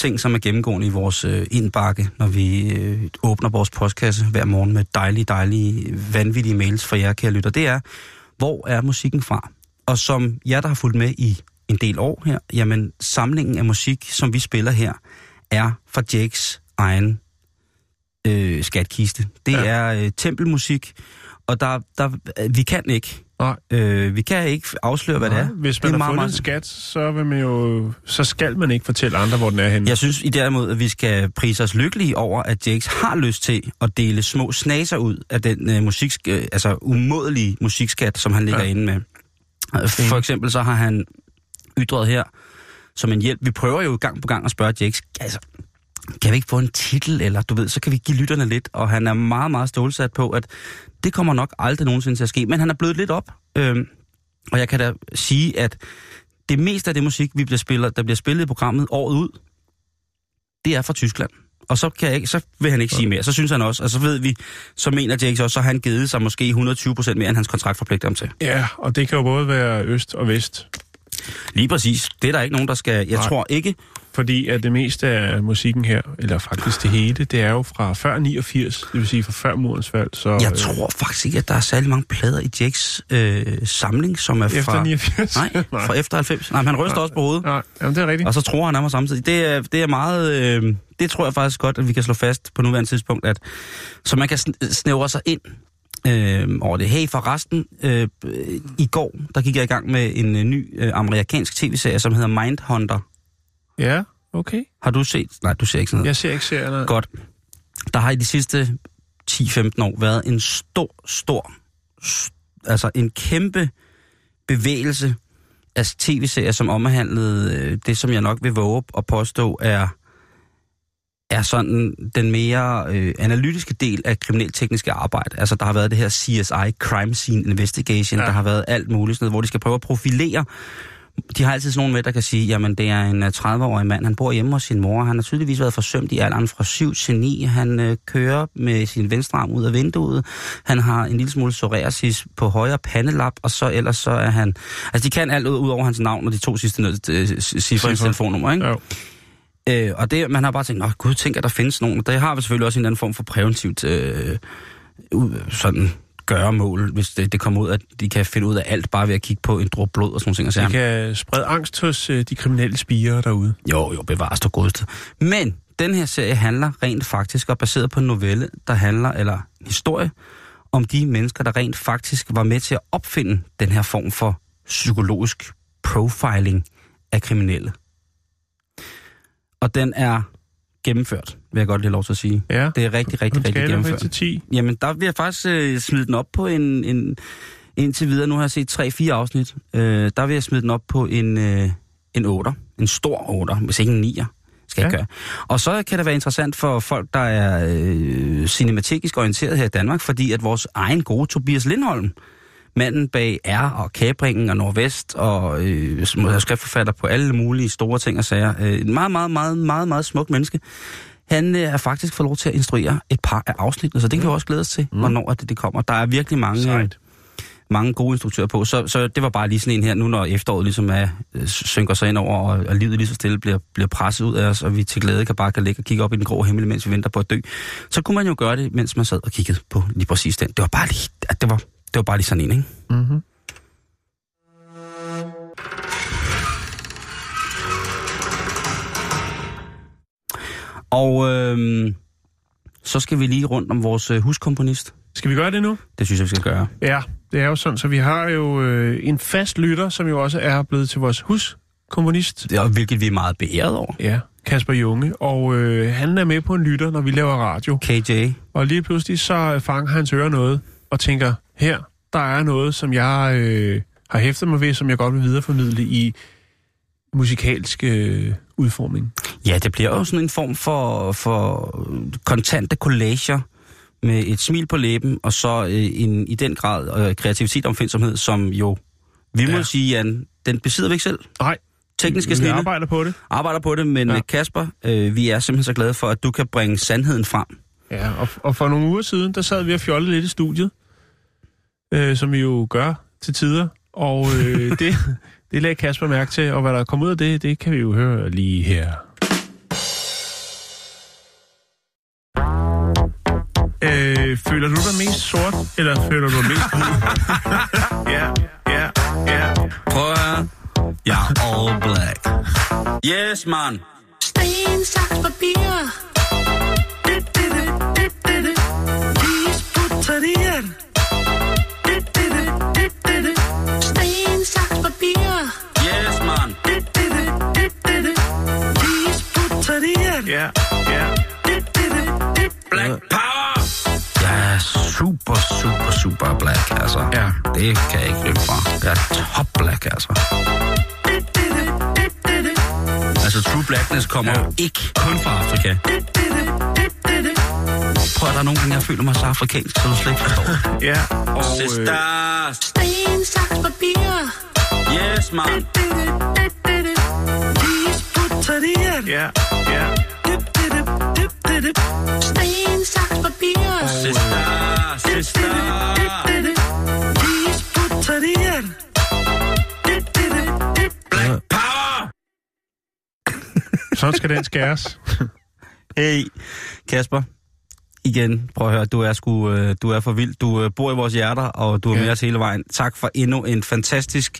Ting, som er gennemgående i vores øh, indbakke, når vi øh, åbner vores postkasse hver morgen med dejlige, dejlige, vanvittige mails fra jer, kære lytter. Det er, hvor er musikken fra? Og som jer, der har fulgt med i en del år her, jamen samlingen af musik, som vi spiller her, er fra Jakes egen øh, skatkiste. Det Ja. er øh, tempelmusik, og der, der, vi kan ikke, Nej. øh, vi kan ikke afsløre, hvad det er. Hvis det man er har fundet en skat, så, vil man jo, så skal man ikke fortælle andre, hvor den er henne. Jeg synes i derimod, at vi skal prise os lykkelige over, at Jakes har lyst til at dele små snaser ud af den øh, musik, øh, altså umådelige musikskat, som han ligger Ja. inde med. For eksempel så har han ytret her som en hjælp. Vi prøver jo gang på gang at spørge Jakes, altså, kan vi ikke få en titel, eller du ved, så kan vi give lytterne lidt. Og han er meget, meget stålsat på, at det kommer nok aldrig nogensinde til at ske. Men han er blevet lidt op. Øhm, og jeg kan da sige, at det meste af det musik, vi bliver spillet, der bliver spillet i programmet året ud, det er fra Tyskland. Og så, kan jeg ikke, så vil han ikke sige mere. Så synes han også, og så ved vi, så mener Jakes også, så har han givet sig måske 120 procent mere, end hans kontrakt forpligter ham til. Ja, og det kan jo både være øst og vest. Lige præcis. Det er der ikke nogen, der skal... Jeg Nej. tror ikke... Fordi at det meste af musikken her, eller faktisk det hele, det er jo fra før 89, det vil sige fra før murens fald. Så, Jeg øh, tror faktisk ikke, at der er særlig mange plader i Jakes øh, samling, som er Efter fra... 89? Nej, fra efter 90. Nej, men han ryster også på hovedet. Nej, jamen det er rigtigt. Og så tror han mig samtidig. Det er, det er meget... Øh, det tror jeg faktisk godt, at vi kan slå fast på nuværende tidspunkt, at så man kan sn- snævre sig ind øh, over det. Hey, forresten, øh, i går, der gik jeg i gang med en øh, ny øh, amerikansk tv-serie, som hedder Mindhunter. Ja, okay. Har du set? Nej, du ser ikke sådan noget. Jeg ser ikke serierne. Godt. Der har i de sidste 10-15 år været en stor, stor, s- altså en kæmpe bevægelse af tv-serier, som omhandlede øh, det, som jeg nok vil våge at påstå er, er sådan den mere øh, analytiske del af kriminaltekniske arbejde. Altså, der har været det her CSI, Crime Scene Investigation, ja. der har været alt muligt, sådan noget, hvor de skal prøve at profilere de har altid sådan nogen med, der kan sige, jamen det er en øh, 30-årig mand, han bor hjemme hos sin mor, han har tydeligvis været forsømt i alderen fra 7 til 9, han øh, kører med sin venstre arm ud af vinduet, han har en lille smule psoriasis på højre pandelap, og så ellers så er han, altså de kan alt ud, ud over hans navn og de to sidste øh, cifre i telefonnummer, ikke? Jo. Øh, og det, man har bare tænkt, nå gud, tænk at der findes nogen. Der har vi selvfølgelig også en anden form for præventivt øh, sådan gøremål, hvis det, det kommer ud, at de kan finde ud af alt, bare ved at kigge på en dråbe blod og sådan så, Det kan sprede angst hos øh, de kriminelle spiger derude. jo, jo, bevares du godeste. Men den her serie handler rent faktisk, og baseret på en novelle, der handler, eller en historie, om de mennesker, der rent faktisk var med til at opfinde den her form for psykologisk profiling af kriminelle. Og den er gennemført, vil jeg godt lige lov til at sige. Ja. Det er rigtig, rigtig, rigtig skala fra 1 gennemført. til 10. Jamen, der vil jeg faktisk øh, smide den op på en, en... Indtil videre, nu har jeg set 3-4 afsnit. Øh, der vil jeg smide den op på en, øh, en 8. En stor 8, hvis ikke en 9'er. Skal jeg Ja. gøre. Og så kan det være interessant for folk, der er øh, cinematisk orienteret her i Danmark, fordi at vores egen gode Tobias Lindholm, manden bag R og Kabringen og Nordvest og øh, er skriftforfatter på alle mulige store ting og sager. Øh, en meget, meget, meget, meget, meget smuk menneske. Han øh, er faktisk fået lov til at instruere et par af afsnittene, så det kan vi også glæde os til, mm. hvornår det, det kommer. Der er virkelig mange, øh, Sejt. mange gode instruktører på, så, så det var bare lige sådan en her, nu når efteråret ligesom er, øh, synker sig ind over, og, og livet lige så stille bliver, bliver presset ud af os, og vi til glæde kan bare kan ligge og kigge op i den grå himmel, mens vi venter på at dø, så kunne man jo gøre det, mens man sad og kiggede på lige præcis den. Det var bare lige, det var, det var bare lige sådan en, ikke? Mm-hmm. Og øhm, så skal vi lige rundt om vores øh, huskomponist. Skal vi gøre det nu? Det synes jeg, vi skal gøre. Ja, det er jo sådan, så vi har jo øh, en fast lytter, som jo også er blevet til vores huskommunist. Det er, hvilket vi er meget beæret over. Ja, Kasper Junge, og øh, han er med på en lytter, når vi laver radio. KJ. Og lige pludselig så fanger hans øre noget, og tænker, her, der er noget, som jeg øh, har hæftet mig ved, som jeg godt vil videreformidle i musikalsk øh, udformning. Ja, det bliver jo sådan en form for, for kontante collager med et smil på læben, og så øh, en, i den grad øh, kreativitet og omfindsomhed, som jo, vi må Ja. sige, Jan, den besidder vi ikke selv. Nej, Tekniske vi snille arbejder på det. arbejder på det, men ja. Kasper, øh, vi er simpelthen så glade for, at du kan bringe sandheden frem. Ja, og, og for nogle uger siden, der sad vi og fjollede lidt i studiet, øh, som vi jo gør til tider, og øh, det, det lagde Kasper mærke til, og hvad der kom ud af det, det kan vi jo høre lige her. Øh, føler du dig mest sort, eller føler du dig mest hvid? ja, ja, ja. Prøv at høre. Jeg er all black. Yes, man. Sten, saks, papir. Dip, dip, dip, dip, dip, dip. Vis putterier. Dip, dip, dip, dip, dip, dip. Sten, saks, papir. Yes, man. Dip, dip, dip, dip, dip, dip. Vis putterier. Ja, ja. Dip, dip, dip. Black er super, super, super black, altså. Ja. Det kan jeg ikke løbe fra. Jeg er top black, altså. Altså, true blackness kommer Ja. ikke kun fra Afrika. Prøv at der er nogle gange, jeg føler mig så afrikansk, så du slet ikke forstår. Ja, og øh, Sisters! Sten, saks, papir. Yes, man. Vis putterier. ja, ja. Sådan skal den skæres. Hey, Kasper. Igen, prøv at høre, du er, sgu, øh, du er for vild. Du øh, bor i vores hjerter, og du er Ja. med os hele vejen. Tak for endnu en fantastisk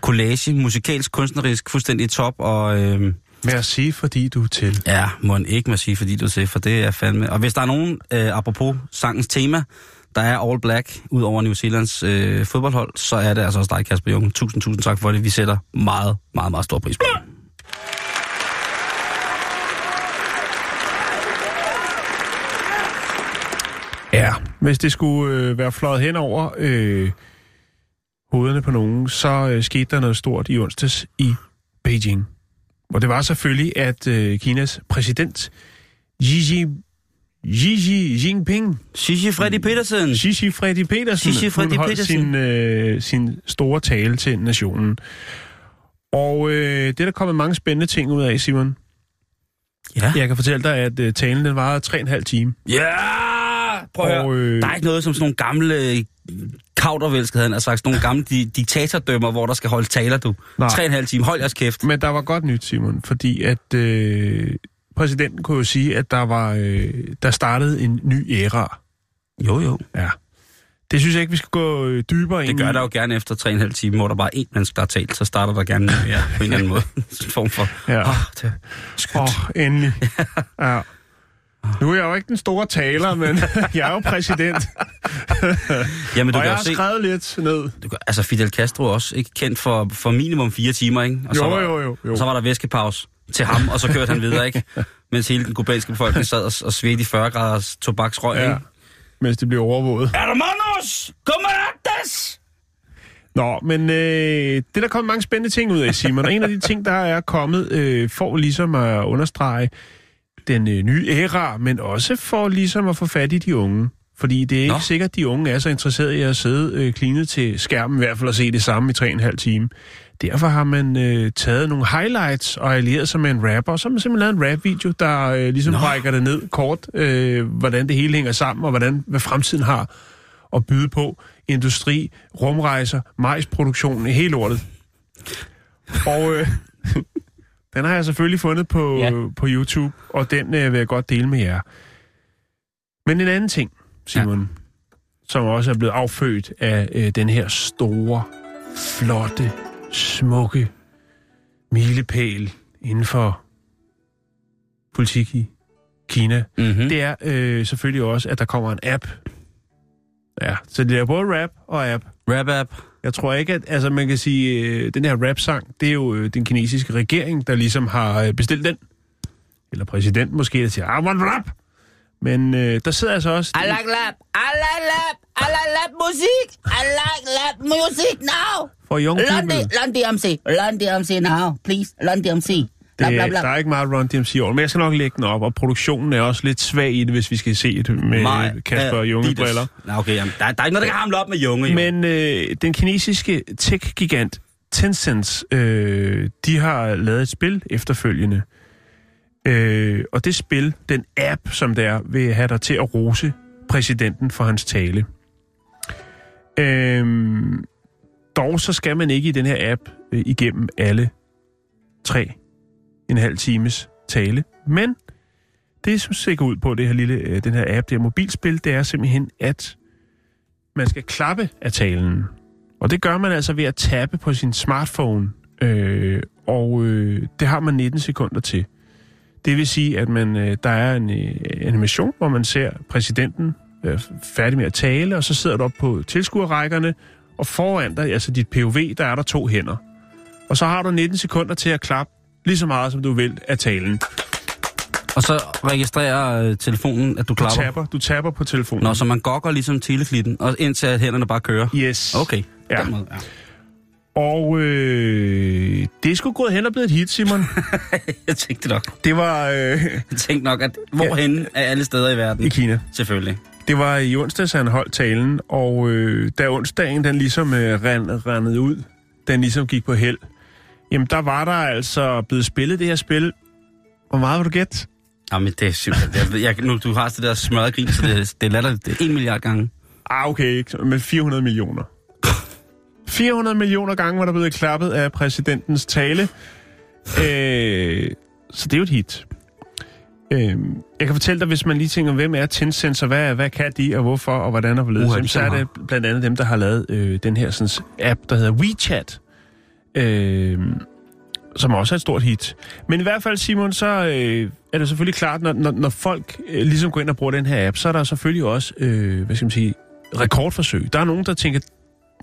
collage, musikalsk, kunstnerisk, fuldstændig top, og øh, Med at sige, fordi du er til. ja, må en ikke sige, fordi du siger, for det er fandme... Og hvis der er nogen, øh, apropos sangens tema, der er all black ud over New Zealands øh, fodboldhold, så er det altså også dig, Kasper Junge. Tusind, tusind tak for det. Vi sætter meget, meget, meget stor pris på det. Ja, hvis det skulle øh, være fløjet hen over øh, hovederne på nogen, så øh, skete der noget stort i onsdags i Beijing. Og det var selvfølgelig, at øh, Kinas præsident Xi, Xi, Xi Jinping, Shishi Freddy Petersen. Xi Xi Freddy Petersen, Xi Xi Freddy hun holdt Petersen. sin, øh, sin store tale til nationen. Og øh, det er der kommet mange spændende ting ud af, Simon. Ja. Jeg kan fortælle dig, at øh, talen den varede tre og en halv Ja! Prøv at Og, høre. øh, Der er ikke noget som sådan nogle gamle øh, kaudervælskede, han har sagt, sådan nogle gamle di- diktatordømmer, hvor der skal holde taler, du. Nej. Tre og en halv time. Hold jeres kæft. Men der var godt nyt, Simon, fordi at øh, præsidenten kunne jo sige, at der var øh, der startede en ny æra. Jo, jo. Ja. Det synes jeg ikke, vi skal gå øh, dybere ind Det gør der jo gerne efter tre og en halv time, hvor der bare er én menneske, der har talt, så starter der gerne ja, på en eller anden måde. En form for... Ja. Oh, det, Åh, oh, endelig. ja. Nu er jeg jo ikke den store taler, men jeg er jo præsident, Jamen, du og kan jeg har se... skrevet lidt ned. Du kan, altså, Fidel Castro også ikke kendt for, for minimum fire timer, ikke? Og så Jo, var, jo, jo, jo. Og så var der væskepause til ham, og så kørte han videre, ikke? Mens hele den kubanske befolkning sad og, og svedte i 40 graders tobaksrøg, Ja, ikke? mens det bliver overvåget. Hermanos, comrades! Nå, men øh, det er der kommet mange spændende ting ud af, Simon. Og en af de ting, der er kommet, øh, for ligesom at understrege den øh, nye æra, men også for ligesom at få fat i de unge. Fordi det er ikke Nå. sikkert, at de unge er så interesserede i at sidde øh, klinet til skærmen, i hvert fald at se det samme i 3,5 time. Derfor har man øh, taget nogle highlights og allieret sig med en rapper, og så har man simpelthen lavet en rap-video, der øh, ligesom Nå. brækker det ned kort, øh, hvordan det hele hænger sammen, og hvordan, hvad fremtiden har at byde på. Industri, rumrejser, majsproduktion, hele lortet. Og øh, den har jeg selvfølgelig fundet på, Ja. på YouTube, og den øh, vil jeg godt dele med jer. Men en anden ting, Simon, ja. som også er blevet affødt af øh, den her store, flotte, smukke milepæl inden for politik i Kina, Mm-hmm. det er øh, selvfølgelig også, at der kommer en app Ja, så det er både rap og app. Rap-app. Jeg tror ikke, at altså, man kan sige, øh, den her rap-sang, det er jo øh, den kinesiske regering, der ligesom har øh, bestilt den. Eller præsident måske, der siger, I want rap. Men øh, der sidder altså også... I like lap. I like lap. I like lap musik. I like lap music now. For young people. Lund DMC. Lund DMC now. Please. Lund DMC. Bla, Det, bla, bla. der er ikke meget Run DMC over, men jeg skal nok lægge den op, og produktionen er også lidt svag i det, hvis vi skal se det med Nej, Kasper og Junge briller. Nå, okay, jamen, der, der er ikke noget, der kan hamle op med Junge, jo. Men øh, den kinesiske tech-gigant Tencent, øh, de har lavet et spil efterfølgende. Øh, og det spil, den app, som det er, vil have dig til at rose præsidenten for hans tale. Øh, dog så skal man ikke i den her app øh, igennem alle tre en halv times tale. Men det, som ser ud på det her lille, øh, den her app, det her mobilspil, det er simpelthen, at man skal klappe af talen. Og det gør man altså ved at tappe på sin smartphone. Øh, og øh, det har man 19 sekunder til. Det vil sige, at man, øh, der er en øh, animation, hvor man ser præsidenten øh, færdig med at tale, og så sidder du op på tilskuerrækkerne, og foran dig, altså dit POV, der er der to hænder. Og så har du 19 sekunder til at klappe lige så meget, som du vil af talen. Og så registrerer øh, telefonen, at du Du klapper. tapper, du tapper på telefonen. Nå, så man gokker ligesom teleflitten, og indtil at hænderne bare kører. Yes. Okay. Ja. Den måde, ja. Og øh, det sgu gået hen og blevet et hit, Simon. Jeg tænkte nok. Det var øh, Jeg tænkte nok, at hvorhen er alle steder i verden? i Kina. Selvfølgelig. Det var i onsdags, han holdt talen, og øh, da onsdagen den ligesom øh, ran, rendede ud, den ligesom gik på held, jamen der var der altså blevet spillet det her spil. Hvor meget vil du gætte? Jamen, det er simpelthen... Jeg, jeg, nu, du har det der smørret grin, så det, det er latterligt. Det er en milliard gange. Ah, okay, ikke? men 400 millioner. 400 millioner gange var der blevet klappet af præsidentens tale. Øh, så det er jo et hit. Øh, jeg kan fortælle dig, hvis man lige tænker, hvem er Tencent, og hvad, hvad kan de, og hvorfor, og hvordan og hvorledes, uh, så er det blandt andet dem, der har lavet øh, den her sådan, app, der hedder WeChat, øh, som også er et stort hit. Men i hvert fald, Simon, så øh, er det selvfølgelig klart, når, når, når folk øh, ligesom går ind og bruger den her app, så er der selvfølgelig også, øh, hvad skal man sige, rekordforsøg. Der er nogen, der tænker,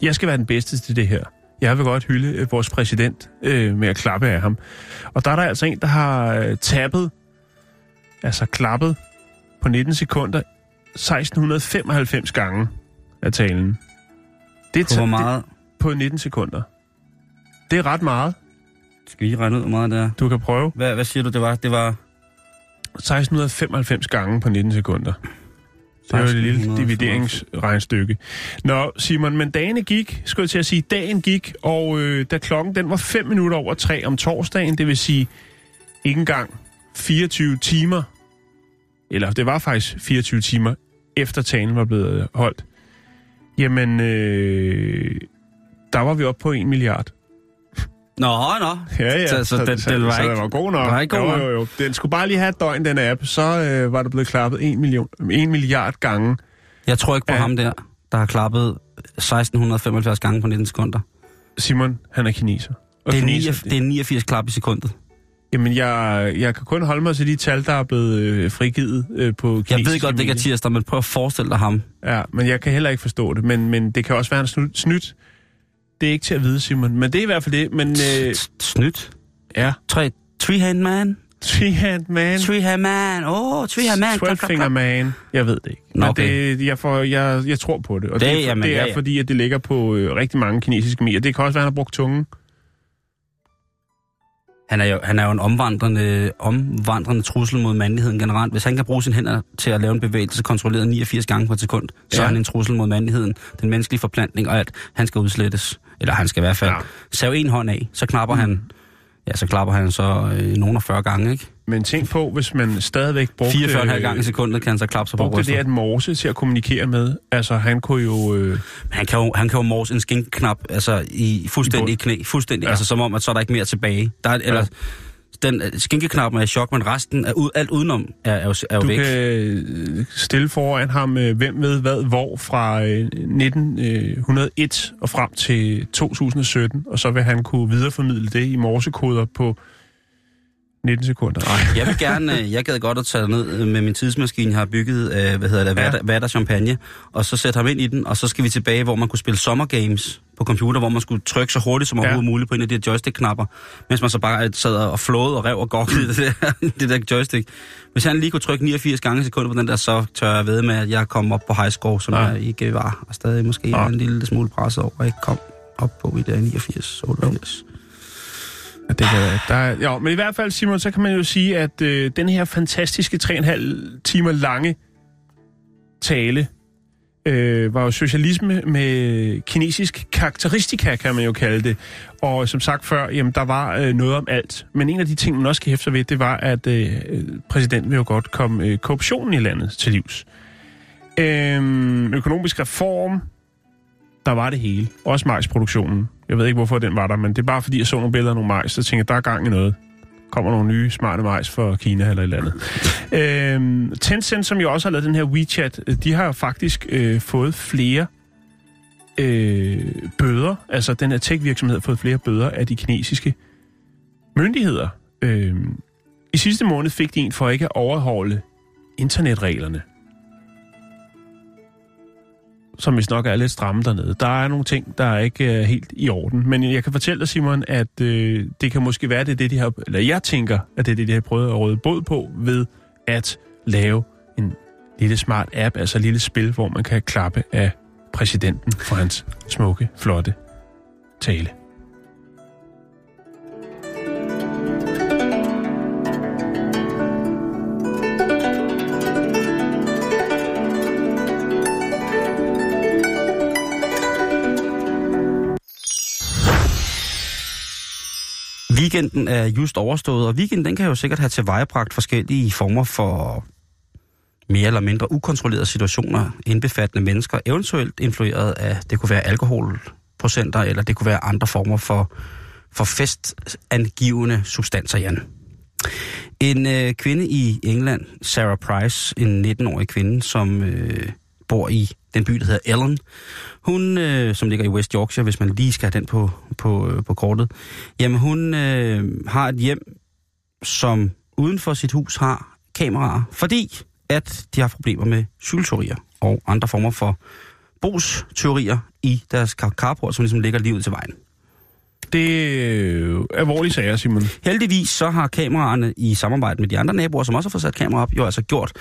jeg skal være den bedste til det her. Jeg vil godt hylde øh, vores præsident øh, med at klappe af ham. Og der er der altså en, der har øh, tappet, altså klappet på 19 sekunder 1695 gange af talen. Det er På hvor meget... Det, på 19 sekunder. Det er ret meget. Skal vi lige regne ud, hvor meget det er? Du kan prøve. Hvad, hvad siger du, det var? Det var... 1695 gange på 19 sekunder. Det er jo et lille 1695. divideringsregnstykke. Nå, Simon, men dagene gik, skulle jeg til at sige, dagen gik, og øh, da klokken den var 5 minutter over 3 om torsdagen, det vil sige ikke engang 24 timer, eller det var faktisk 24 timer, efter talen var blevet øh, holdt, jamen, øh, der var vi oppe på 1 milliard. Nå, nå. Ja, ja. Så- så den- så, den var så ikke- den var god nok. den var ikke god jo, jo, jo. Den skulle bare lige have et døgn, den app. Så øh, var der blevet klappet 1, million, 1 milliard gange. Jeg tror ikke på ja. ham der, der har klappet 1675 gange på 19 sekunder. Simon, han er kineser. Og Det er, kineser, 89, det er 89 klap i sekundet. Jamen, jeg, jeg kan kun holde mig til de tal, der er blevet øh, frigivet øh, på Jeg ved godt, det ikke er tirsdag, men prøv at forestille dig ham. Ja, men jeg kan heller ikke forstå det. Men, men det kan også være en snydt. snydt. Det er ikke til at vide, Simon. Men det er i hvert fald det. Men øh, Snydt. ja, Tre, three-hand man. three-hand man. Three-hand man. Åh, oh, three-hand man. Klap, klap, Finger man. Jeg ved det ikke. Nå, Men okay. det, jeg, får, jeg, jeg tror på det. Og det, Det- er, jamen, det er ja, ja. fordi, at det ligger på øh, rigtig mange kinesiske medier. Det kan også være, at han har brugt tungen. Han er jo, han er jo en omvandrende, omvandrende trussel mod mandligheden generelt. Hvis han kan bruge sine hænder til at lave en bevægelse kontrolleret 89 gange på et sekund, så Ja. er han en trussel mod mandligheden, den menneskelige forplantning og alt. Han skal udslettes. Eller han skal i hvert fald Ja. ja. save en hånd af. Så knapper mm. han, ja, så klapper han så øh, nogen af 40 gange, ikke? Men tænk på, hvis man stadigvæk brugte... 44,5 gange i sekundet kan han så klappe sig på brystet. det at morse til at kommunikere med. Altså, han kunne jo... Øh, Han kan jo, han kan jo morse en skinknap altså i fuldstændig I knæ. Fuldstændig, Ja. ja. altså som om, at så er der ikke mere tilbage. Der er, eller, den øh, skinkeknappen er i chok, men resten af ud, alt udenom er, er jo, er jo du væk. kan øh, stille foran ham, øh, hvem ved hvad, hvor, fra øh, 1901 og frem til 2017, og så vil han kunne videreformidle det i morsekoder på 19 sekunder. Nej. Jeg vil gerne, øh, jeg gad godt at tage ned øh, med min tidsmaskine, jeg har bygget, øh, hvad hedder det, Ja. ja. Vatter Champagne, og så sætte ham ind i den, og så skal vi tilbage, hvor man kunne spille sommergames på computer, hvor man skulle trykke så hurtigt som Ja. overhovedet muligt på en af de her joystick-knapper, mens man så bare sad og flåede og rev og gokkede det der, det der joystick. Hvis han lige kunne trykke 89 gange i sekundet på den der, så tør jeg ved med, at jeg kom op på high score, som Ja. ja. jeg ikke var, og stadig måske Ja. ja. en lille smule presset over, og ikke kom op på i der 89, 88. Ja, det kan være. Der er, jo, men i hvert fald, Simon, så kan man jo sige, at øh, den her fantastiske 3,5 timer lange tale øh, var jo socialisme med kinesisk karakteristika, kan man jo kalde det. Og som sagt før, jamen, der var øh, noget om alt. Men en af de ting, man også skal hæfte sig ved, det var, at øh, præsidenten vil jo godt komme øh, korruptionen i landet til livs. Øh, økonomisk reform, der var det hele. Også marksproduktionen. Jeg ved ikke, hvorfor den var der, men det er bare fordi, jeg så nogle billeder af nogle majs, så tænkte jeg, der er gang i noget. Kommer nogle nye smarte majs for Kina eller et eller andet. øhm, Tencent, som jo også har lavet den her WeChat, øh, de har faktisk øh, fået flere øh, bøder. Altså, den her tech-virksomhed har fået flere bøder af de kinesiske myndigheder. Øh, I sidste måned fik de en for ikke at overholde internetreglerne som hvis nok er lidt stramme dernede. Der er nogle ting, der er ikke er helt i orden. Men jeg kan fortælle dig, Simon, at øh, det kan måske være, det er det, de har... Eller jeg tænker, at det er det, de har prøvet at råde båd på ved at lave en lille smart app, altså et lille spil, hvor man kan klappe af præsidenten for hans smukke, flotte tale. Weekenden er just overstået, og weekenden den kan jo sikkert have tilvejebragt forskellige former for mere eller mindre ukontrollerede situationer, indbefattende mennesker, eventuelt influeret af, det kunne være alkoholprocenter, eller det kunne være andre former for, for festangivende substanser, Jan. En øh, kvinde i England, Sarah Price, en 19-årig kvinde, som øh, bor i den by, der hedder Ellen. Hun, øh, som ligger i West Yorkshire, hvis man lige skal have den på, på, øh, på kortet. Jamen, hun øh, har et hjem, som uden for sit hus har kameraer, fordi at de har problemer med cykelteorier og andre former for brugsteorier i deres car- carport, som ligesom ligger lige ud til vejen. Det er alvorlige sager, Simon. Heldigvis så har kameraerne i samarbejde med de andre naboer, som også har fået sat kamera op, jo altså gjort,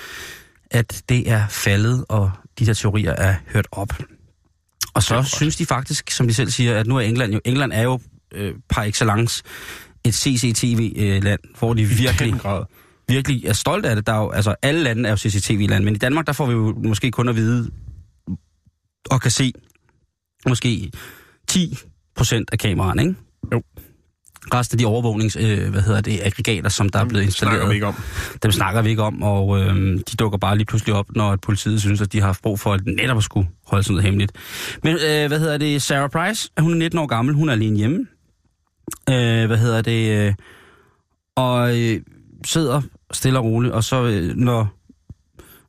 at det er faldet, og de her teorier er hørt op. Og så synes de faktisk, som de selv siger, at nu er England jo, England er jo øh, par excellence et CCTV-land, hvor de virkelig, virkelig er stolte af det. Der er jo, altså, alle lande er jo CCTV-land, men i Danmark, der får vi jo måske kun at vide og kan se måske 10 procent af kameraerne, ikke? Jo. Resten af de overvågnings, øh, hvad hedder det, aggregater, som der er blevet installeret, snakker vi ikke om. dem snakker vi ikke om, og øh, de dukker bare lige pludselig op, når politiet synes, at de har haft brug for at netop at skulle holde sådan noget hemmeligt. Men øh, hvad hedder det, Sarah Price, hun er 19 år gammel, hun er alene hjemme. Øh, hvad hedder det, øh, og øh, sidder stille og roligt, og så øh, når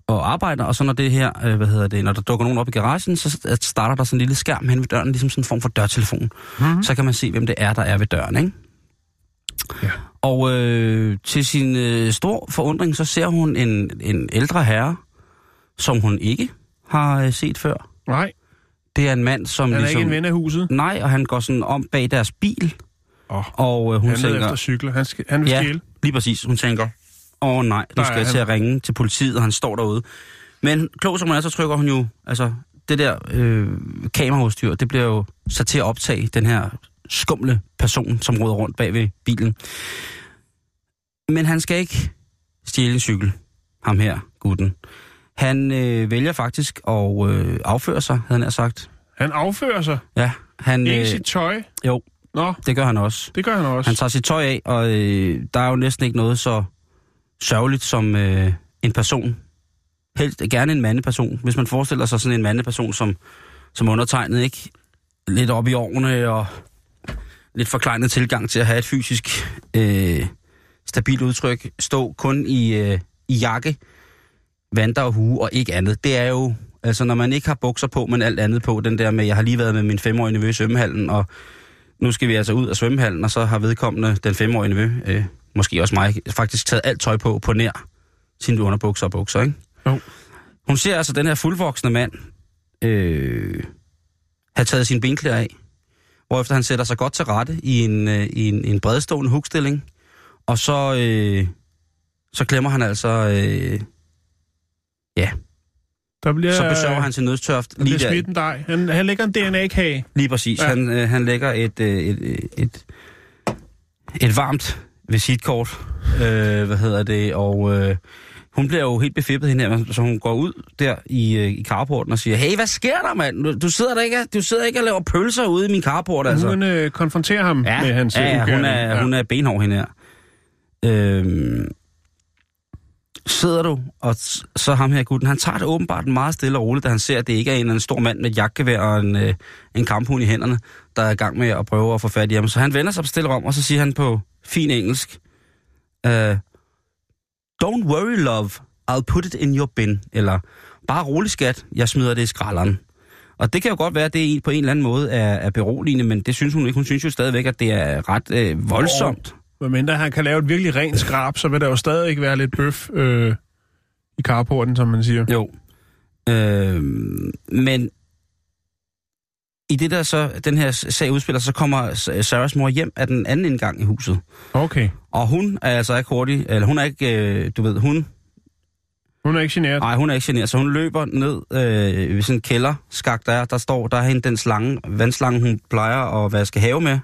og arbejder, og så når det her, øh, hvad hedder det, når der dukker nogen op i garagen, så starter der sådan en lille skærm hen ved døren, ligesom sådan en form for dørtelefon. Mm-hmm. Så kan man se, hvem det er, der er ved døren, ikke? Ja. Og øh, til sin øh, stor forundring, så ser hun en, en ældre herre, som hun ikke har øh, set før. Nej, Det er en mand, som han er ligesom... ikke en ven af huset. Nej, og han går sådan om bag deres bil, Åh, og øh, hun han tænker... efter cykler. Han, skal, han vil Ja, stjæle. lige præcis. Hun tænker, åh oh, nej, nu skal jeg til at ringe til politiet, og han står derude. Men klog som hun er, så trykker hun jo, altså det der øh, kameraudstyr, det bliver jo sat til at optage den her skumle person, som råder rundt bag ved bilen. Men han skal ikke stjæle en cykel, ham her, gutten. Han øh, vælger faktisk at øh, afføre sig, havde han sagt. Han affører sig. Ja, han, Ikke øh, sit tøj. jo, Nå, det gør han også. det gør han også. Han tager sit tøj af, og øh, der er jo næsten ikke noget så sørgeligt som øh, en person. Helt gerne en mandeperson. Hvis man forestiller sig sådan en mandeperson som, som undertegnet, ikke? Lidt op i årene og lidt forkleinet tilgang til at have et fysisk øh, stabilt udtryk. Stå kun i, øh, i jakke, vanter og hue og ikke andet. Det er jo, altså når man ikke har bukser på, men alt andet på, den der med, jeg har lige været med min femårige nevø i svømmehallen, og nu skal vi altså ud af svømmehallen, og så har vedkommende, den femårige nevø, øh, måske også mig, faktisk taget alt tøj på, på nær sine underbukser og bukser, ikke? Jo. Hun ser altså den her fuldvoksne mand øh, have taget sin benklæder af, hvorefter han sætter sig godt til rette i en, øh, i en, en bredstående hugstilling, og så, øh, så klemmer han altså, øh, ja, Der bliver, så besøger han sin nødstørft lige der, smidt en dej. Han, han lægger en DNA-kage. Lige præcis. Ja. Ja. Han, øh, han lægger et, øh, et, et, et, et varmt visitkort, øh, hvad hedder det, og øh, hun bliver jo helt befippet hende her, så hun går ud der i, øh, i carporten og siger, hey, hvad sker der, mand? Du, sidder der ikke, du sidder ikke og laver pølser ude i min carport, altså. Hun øh, konfronterer ham ja, med hans ja, ja, hun er, hun er benhård hende her. Øhm, sidder du, og så ham her gutten, han tager det åbenbart meget stille og roligt, da han ser, at det ikke er en eller anden stor mand med et jagtgevær og en, øh, en kamphund i hænderne, der er i gang med at prøve at få fat i ham. Så han vender sig stille om, og så siger han på fin engelsk, uh, Don't worry, love. I'll put it in your bin. Eller, bare rolig skat, jeg smider det i skralderen. Og det kan jo godt være, at det på en eller anden måde er, er beroligende, men det synes hun ikke. Hun synes jo stadigvæk, at det er ret øh, voldsomt. Hvad mindre han kan lave et virkelig rent skrab, så vil der jo stadig ikke være lidt bøf øh, i carporten, som man siger. Jo. Øh, men i det der så, den her sag udspiller, så kommer Sarahs mor hjem af den anden indgang i huset. Okay. Og hun er altså ikke hurtig, eller hun er ikke, øh, du ved, hun, Hun er ikke generet. nej, hun er ikke generet, så hun løber ned øh, ved sådan en kælderskak, der er, der står, der er hende den slange, vandslange, hun plejer at vaske have med,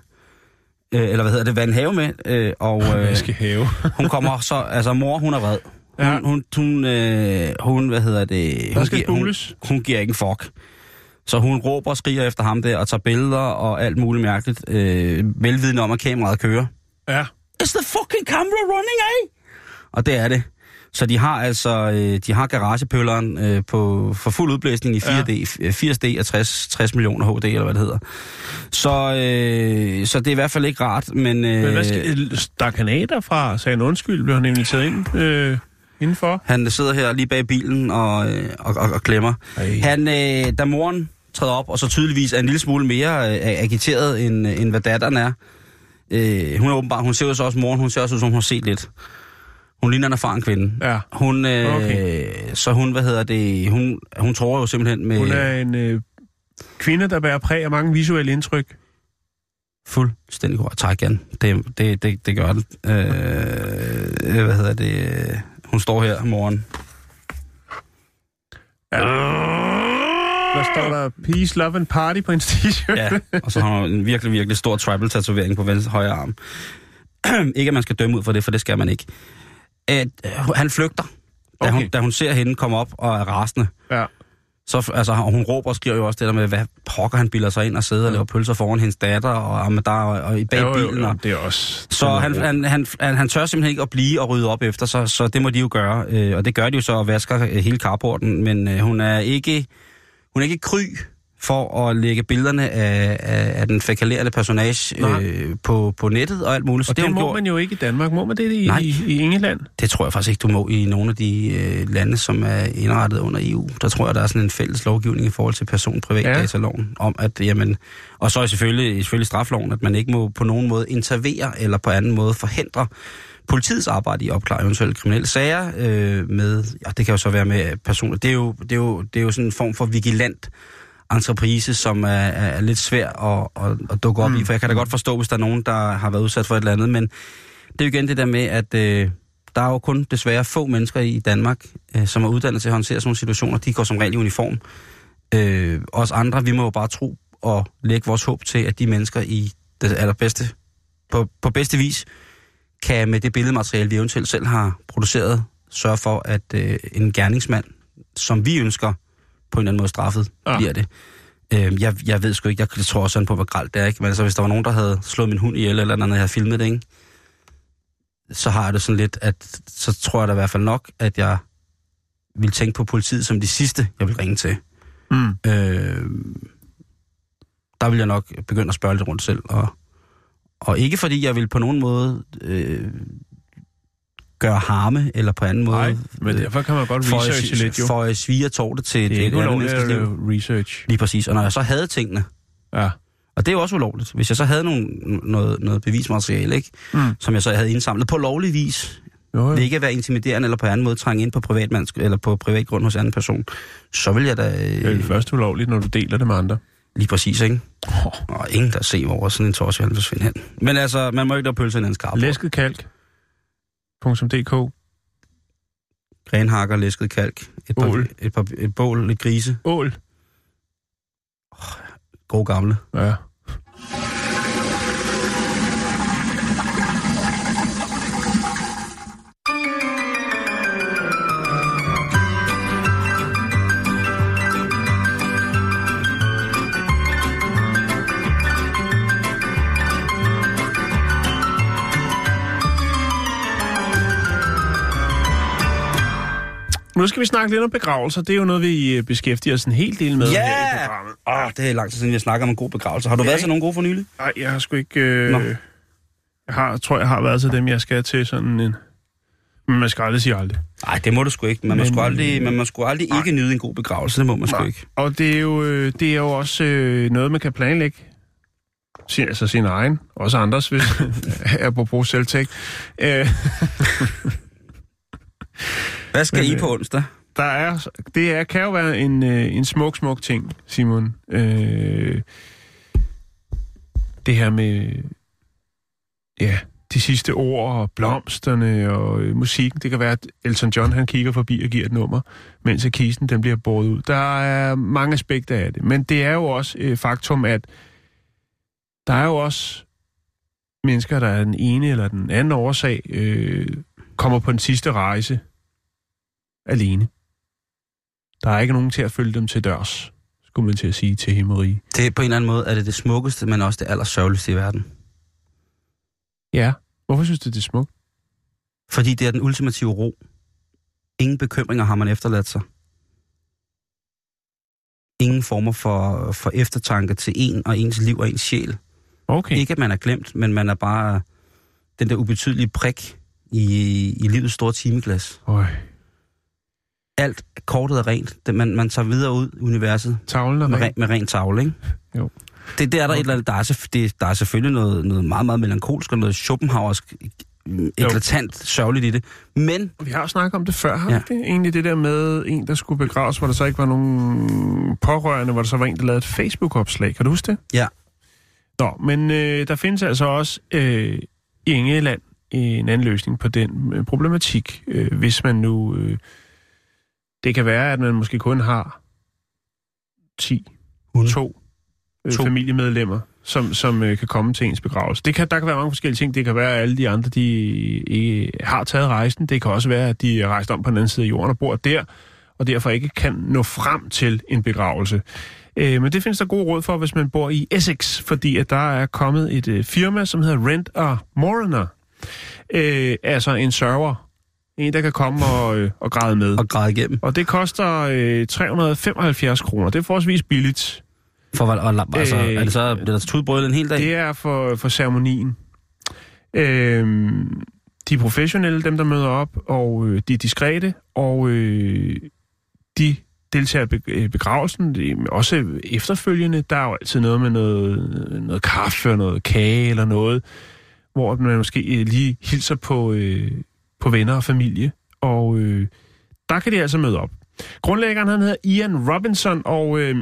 øh, eller hvad hedder det, vand have med, øh, og øh, skal have. hun kommer så, altså mor, hun er vred. Hun, Ja. hun, hun, øh, hun, hvad hedder det? Der Hun, skal giver- hun, hun giver ikke en fuck. Så hun råber og skriger efter ham der, og tager billeder og alt muligt mærkeligt, øh, velvidende om, at kameraet kører. Ja. Is the fucking camera running, eh? Og det er det. Så de har altså, øh, de har garagepølleren øh, på, for fuld udblæsning i 4D, ja. 80D og 60, 60 millioner HD, eller hvad det hedder. Så, øh, så det er i hvert fald ikke rart, men... Øh, Men hvad skal, der er kanader fra, sagde han undskyld, blev han nemlig taget ind øh, indenfor. Han sidder her lige bag bilen og, øh, og, og, og klemmer. Ej. Han, øh, da moren træder op, og så tydeligvis er en lille smule mere øh, agiteret, end, end hvad datteren er. Øh, hun er åbenbart, hun ser jo så også moren, hun ser også ud som, hun har set lidt. Hun ligner en erfaren kvinde. Ja. Hun, øh, Okay. så hun, hvad hedder det, hun, hun tror jo simpelthen med Hun er en øh, kvinde, der bærer præg af mange visuelle indtryk. fuldstændig korrekt. Tak igen. Det, det, det, det gør den. Øh, hvad hedder det, hun står her, moren. Der står der Peace, Love and Party på en t-shirt. Ja, og så har hun en virkelig, virkelig stor tribal-tatovering på venstre højre arm. ikke, at man skal dømme ud for det, for det skal man ikke. At, øh, han flygter, da, Okay. hun, da hun ser hende komme op og er rasende. ja. Så, altså, hun råber og skriver jo også det der med, hvad pokker han bilder sig ind og sidder og laver pølser foran hendes datter, og, og, der, og, i bag Jo, jo, bilen. jo, Og, det er også... så han, han, han, han, han tør simpelthen ikke at blive og rydde op efter sig, så det må de jo gøre. Øh, og det gør de jo så og vasker øh, hele carporten, men øh, hun er ikke hun er ikke kry for at lægge billederne af, af, af den fækalerende personage Nej. øh, på, på nettet og alt muligt. Så Og det, det må gjort. man jo ikke i Danmark. Må man det i, Nej. i, i England? Det tror jeg faktisk ikke, du må i nogle af de øh, lande, som er indrettet under EU. Der tror jeg, der er sådan en fælles lovgivning i forhold til person-privatdataloven om, at jamen, og så er selvfølgelig, selvfølgelig strafloven, at man ikke må på nogen måde intervere eller på anden måde forhindre politiets arbejde i at opklare eventuelle kriminelle sager øh, med, ja, det kan jo så være med personer. Det er jo, det er jo, det er jo sådan en form for vigilant entreprise, som er, er, lidt svær at, at, at dukke op mm. i, for jeg kan da godt forstå, hvis der er nogen, der har været udsat for et eller andet, men det er jo igen det der med, at øh, der er jo kun desværre få mennesker i Danmark, øh, som er uddannet til at håndtere sådan nogle situationer. De går som regel i uniform. Øh, os andre, vi må jo bare tro og lægge vores håb til, at de mennesker i det allerbedste, på, på bedste vis, kan med det billedmateriale, vi eventuelt selv har produceret, sørge for, at øh, en gerningsmand, som vi ønsker, på en eller anden måde straffet, Ja. bliver det. Øh, jeg, jeg ved sgu ikke, jeg tror sådan på, hvor gralt det er, ikke? Men altså, hvis der var nogen, der havde slået min hund ihjel, eller noget, jeg havde filmet det, ikke? så har jeg det sådan lidt, at så tror jeg da i hvert fald nok, at jeg vil tænke på politiet som de sidste, jeg vil ringe til. Mm. Øh, der vil jeg nok begynde at spørge lidt rundt selv. Og, og ikke fordi jeg vil på nogen måde øh, gøre harme, eller på anden måde Nej, men derfor kan man godt for researche lidt jo. For at svige tårte til Det er et ikke ulovligt at lave research. Lige præcis. Og når jeg så havde tingene, Ja. Og det er jo også ulovligt. Hvis jeg så havde nogle, noget, noget bevismateriale, ikke? Mm. som jeg så havde indsamlet på lovlig vis, Jo, det jo. ikke at være intimiderende eller på anden måde trænge ind på privatmands eller på privat grund hos anden person, så vil jeg da Det er øh, det første ulovligt, når du deler det med andre. lige præcis, ikke? Og ingen, der ser, hvor sådan en torsk vil forsvinde hen. Men altså, man må ikke lade pølse i en skarp. Læsket kalk.dk Grenhakker, læsket kalk, et, par, Ål. et, par, et bål, lidt grise, Ål. gode gamle. Ja. Nu skal vi snakke lidt om begravelser. Det er jo noget, vi øh, beskæftiger os en hel del med Ja! her i programmet. Åh, det er lang tid siden, vi har snakket om en god begravelse. Har du Ja, været ikke? til nogle gode for nylig? Nej, jeg har sgu ikke... Øh, Nå. jeg har, tror, jeg har været til dem, jeg skal til sådan en... Men man skal aldrig sige aldrig. Nej, det må du sgu ikke. Man må Men- sgu aldrig, man må sgu aldrig ikke nyde en god begravelse. Det må man sgu Nej. ikke. Og det er jo, øh, det er jo også øh, noget, man kan planlægge. Sin, altså sin egen, også andres, hvis apropos selvtægt. Øh, Hvad skal Men, I øh, på onsdag? der er, det er, kan jo være en, øh, en smuk, smuk ting, Simon. Øh, det her med ja, de sidste ord og blomsterne og øh, musikken. Det kan være, at Elton John han kigger forbi og giver et nummer, mens at kisten den bliver båret ud. Der er mange aspekter af det, men det er jo også øh, faktum, at der er jo også mennesker, der er den ene eller den anden årsag, øh, kommer på den sidste rejse alene. Der er ikke nogen til at følge dem til dørs, skulle man til at sige til himmeri. Det på en eller anden måde er det det smukkeste, men også det allersørgeligste i verden. Ja, hvorfor synes du, det er smukt? Fordi det er den ultimative ro. Ingen bekymringer har man efterladt sig. Ingen former for, for eftertanke til en og ens liv og ens sjæl. Okay. Ikke at man er glemt, men man er bare den der ubetydelige prik i, i livets store timeglas. Øj. Alt kortet er rent. Det, man, man tager videre ud i universet Tavlen er med, ren. med ren tavle, ikke? Jo. Det, der er der, okay. et eller andet, der, er, det, der er selvfølgelig noget, noget meget, meget melankolsk og noget Schopenhauersk mm, eklatant sørgeligt i det. Men Vi har jo snakket om det før, har ja. det? Egentlig det der med en, der skulle begraves, hvor der så ikke var nogen pårørende, hvor der så var en, der lavede et Facebook-opslag. Kan du huske det? Ja. Nå, men øh, der findes altså også øh, i England en anden løsning på den øh, problematik, øh, hvis man nu... Øh, det kan være, at man måske kun har 10, Hunde. to, øh, To. familiemedlemmer, som, som øh, kan komme til ens begravelse. Det kan, der kan være mange forskellige ting. Det kan være, at alle de andre de ikke har taget rejsen. Det kan også være, at de er rejst om på den anden side af jorden og bor der, og derfor ikke kan nå frem til en begravelse. Øh, men det findes der gode råd for, hvis man bor i Essex, fordi at der er kommet et øh, firma, som hedder Rent a Mourner. Øh, altså en server. En, der kan komme og, øh, og græde med. at græde igennem. Og det koster øh, 375 kroner. Det er forholdsvis billigt. For, hvad- og, altså, Øh, er det så bliver der tudbrød en hel dag? Det er for, for ceremonien. Øhm, de er professionelle, dem der møder op, og øh, de er diskrete, og øh, de deltager i øh, begravelsen. Det er også efterfølgende, der er jo altid noget med noget, noget kaffe og noget kage eller noget, hvor man måske øh, lige hilser på, øh, på venner og familie, og øh, der kan de altså møde op. Grundlæggeren han hedder Ian Robinson, og øh,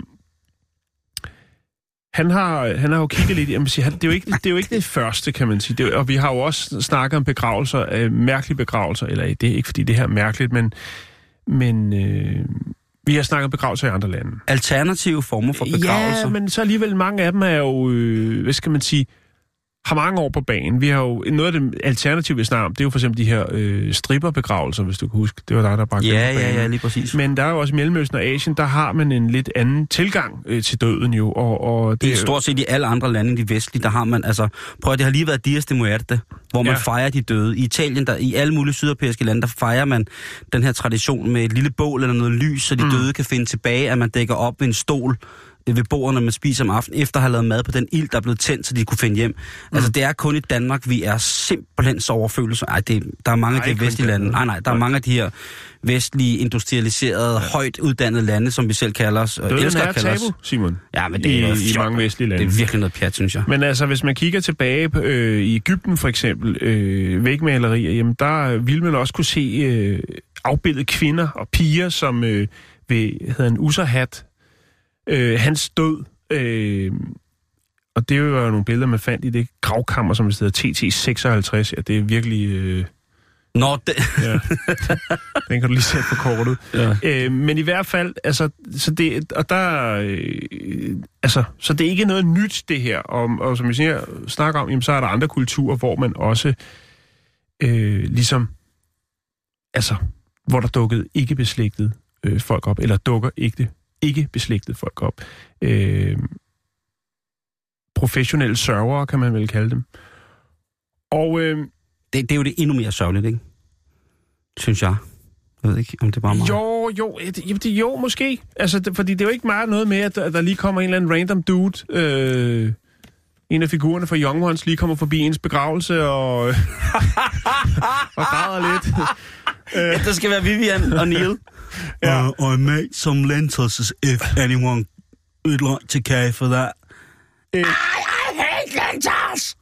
han har, han har jo kigget lidt, jeg vil sige, han, det, er jo ikke, det er jo ikke det første, kan man sige. Det er, og vi har jo også snakket om begravelser, øh, mærkelige begravelser, eller det er ikke fordi det her er mærkeligt, men, men øh, vi har snakket om begravelser i andre lande. Alternative former for begravelser. Ja, men så alligevel mange af dem er jo, øh, hvad skal man sige, har mange år på banen. Vi har jo, noget af det alternative, vi snakker om, det er jo for eksempel de her øh, stripperbegravelser, hvis du kan huske. Det var dig, der bragte ja, på ja, ja, lige præcis. Men der er jo også i Mellemøsten og Asien, der har man en lidt anden tilgang øh, til døden jo. Og, og Det er stort set i alle andre lande end de vestlige, der har man, altså, prøv at det har lige været Dias de Muerte, hvor man Ja. fejrer de døde. I Italien, der, i alle mulige sydeuropæiske lande, der fejrer man den her tradition med et lille bål eller noget lys, så de mm. døde kan finde tilbage, at man dækker op ved en stol ved bordene, man spiser om aftenen, efter at have lavet mad på den ild, der er blevet tændt, så de kunne finde hjem. Mm. Altså, det er kun i Danmark, vi er simpelthen så overfølelse. Ej, det, der er mange af de vestlige lande. Nej, nej, der er mange af de her vestlige, industrialiserede, ja. højt uddannede lande, som vi selv kalder os. Døden elsker er at kalde os. tabu, Simon. Ja, men det er I- noget i fjol. mange vestlige lande. Det er virkelig noget pjat, synes jeg. Men altså, hvis man kigger tilbage på, øh, i Ægypten for eksempel, øh, vægmalerier, jamen der vil man også kunne se øh, afbildede kvinder og piger, som øh, ved, hedder en userhat, øh, hans død, øh, og det var jo nogle billeder, man fandt i det gravkammer, som hedder TT56, ja, det er virkelig... Øh, Nå, det... ja. Den kan du lige sætte på kortet. Ja. Øh, men i hvert fald, altså, så det, og der, øh, altså, så det er ikke noget nyt, det her. Og, og som jeg siger, snakker om, jamen, så er der andre kulturer, hvor man også øh, ligesom, altså, hvor der dukkede ikke beslægtede øh, folk op, eller dukker ikke, ikke beslægtede folk op. Øh, professionelle sørgere, kan man vel kalde dem. Og øh, det, det er jo det endnu mere sørgeligt, ikke? Synes jeg. Jeg ved ikke, om det er bare mig. Jo, jo, det, jo, måske. Altså, det, fordi det er jo ikke meget noget med, at der, der lige kommer en eller anden random dude, øh, en af figurerne fra Young Ones, lige kommer forbi ens begravelse og, og græder lidt. Ja, det skal være Vivian og Neil. Ja. Uh, I made some lentils if anyone would like to care for that. Øh, I hate lentils!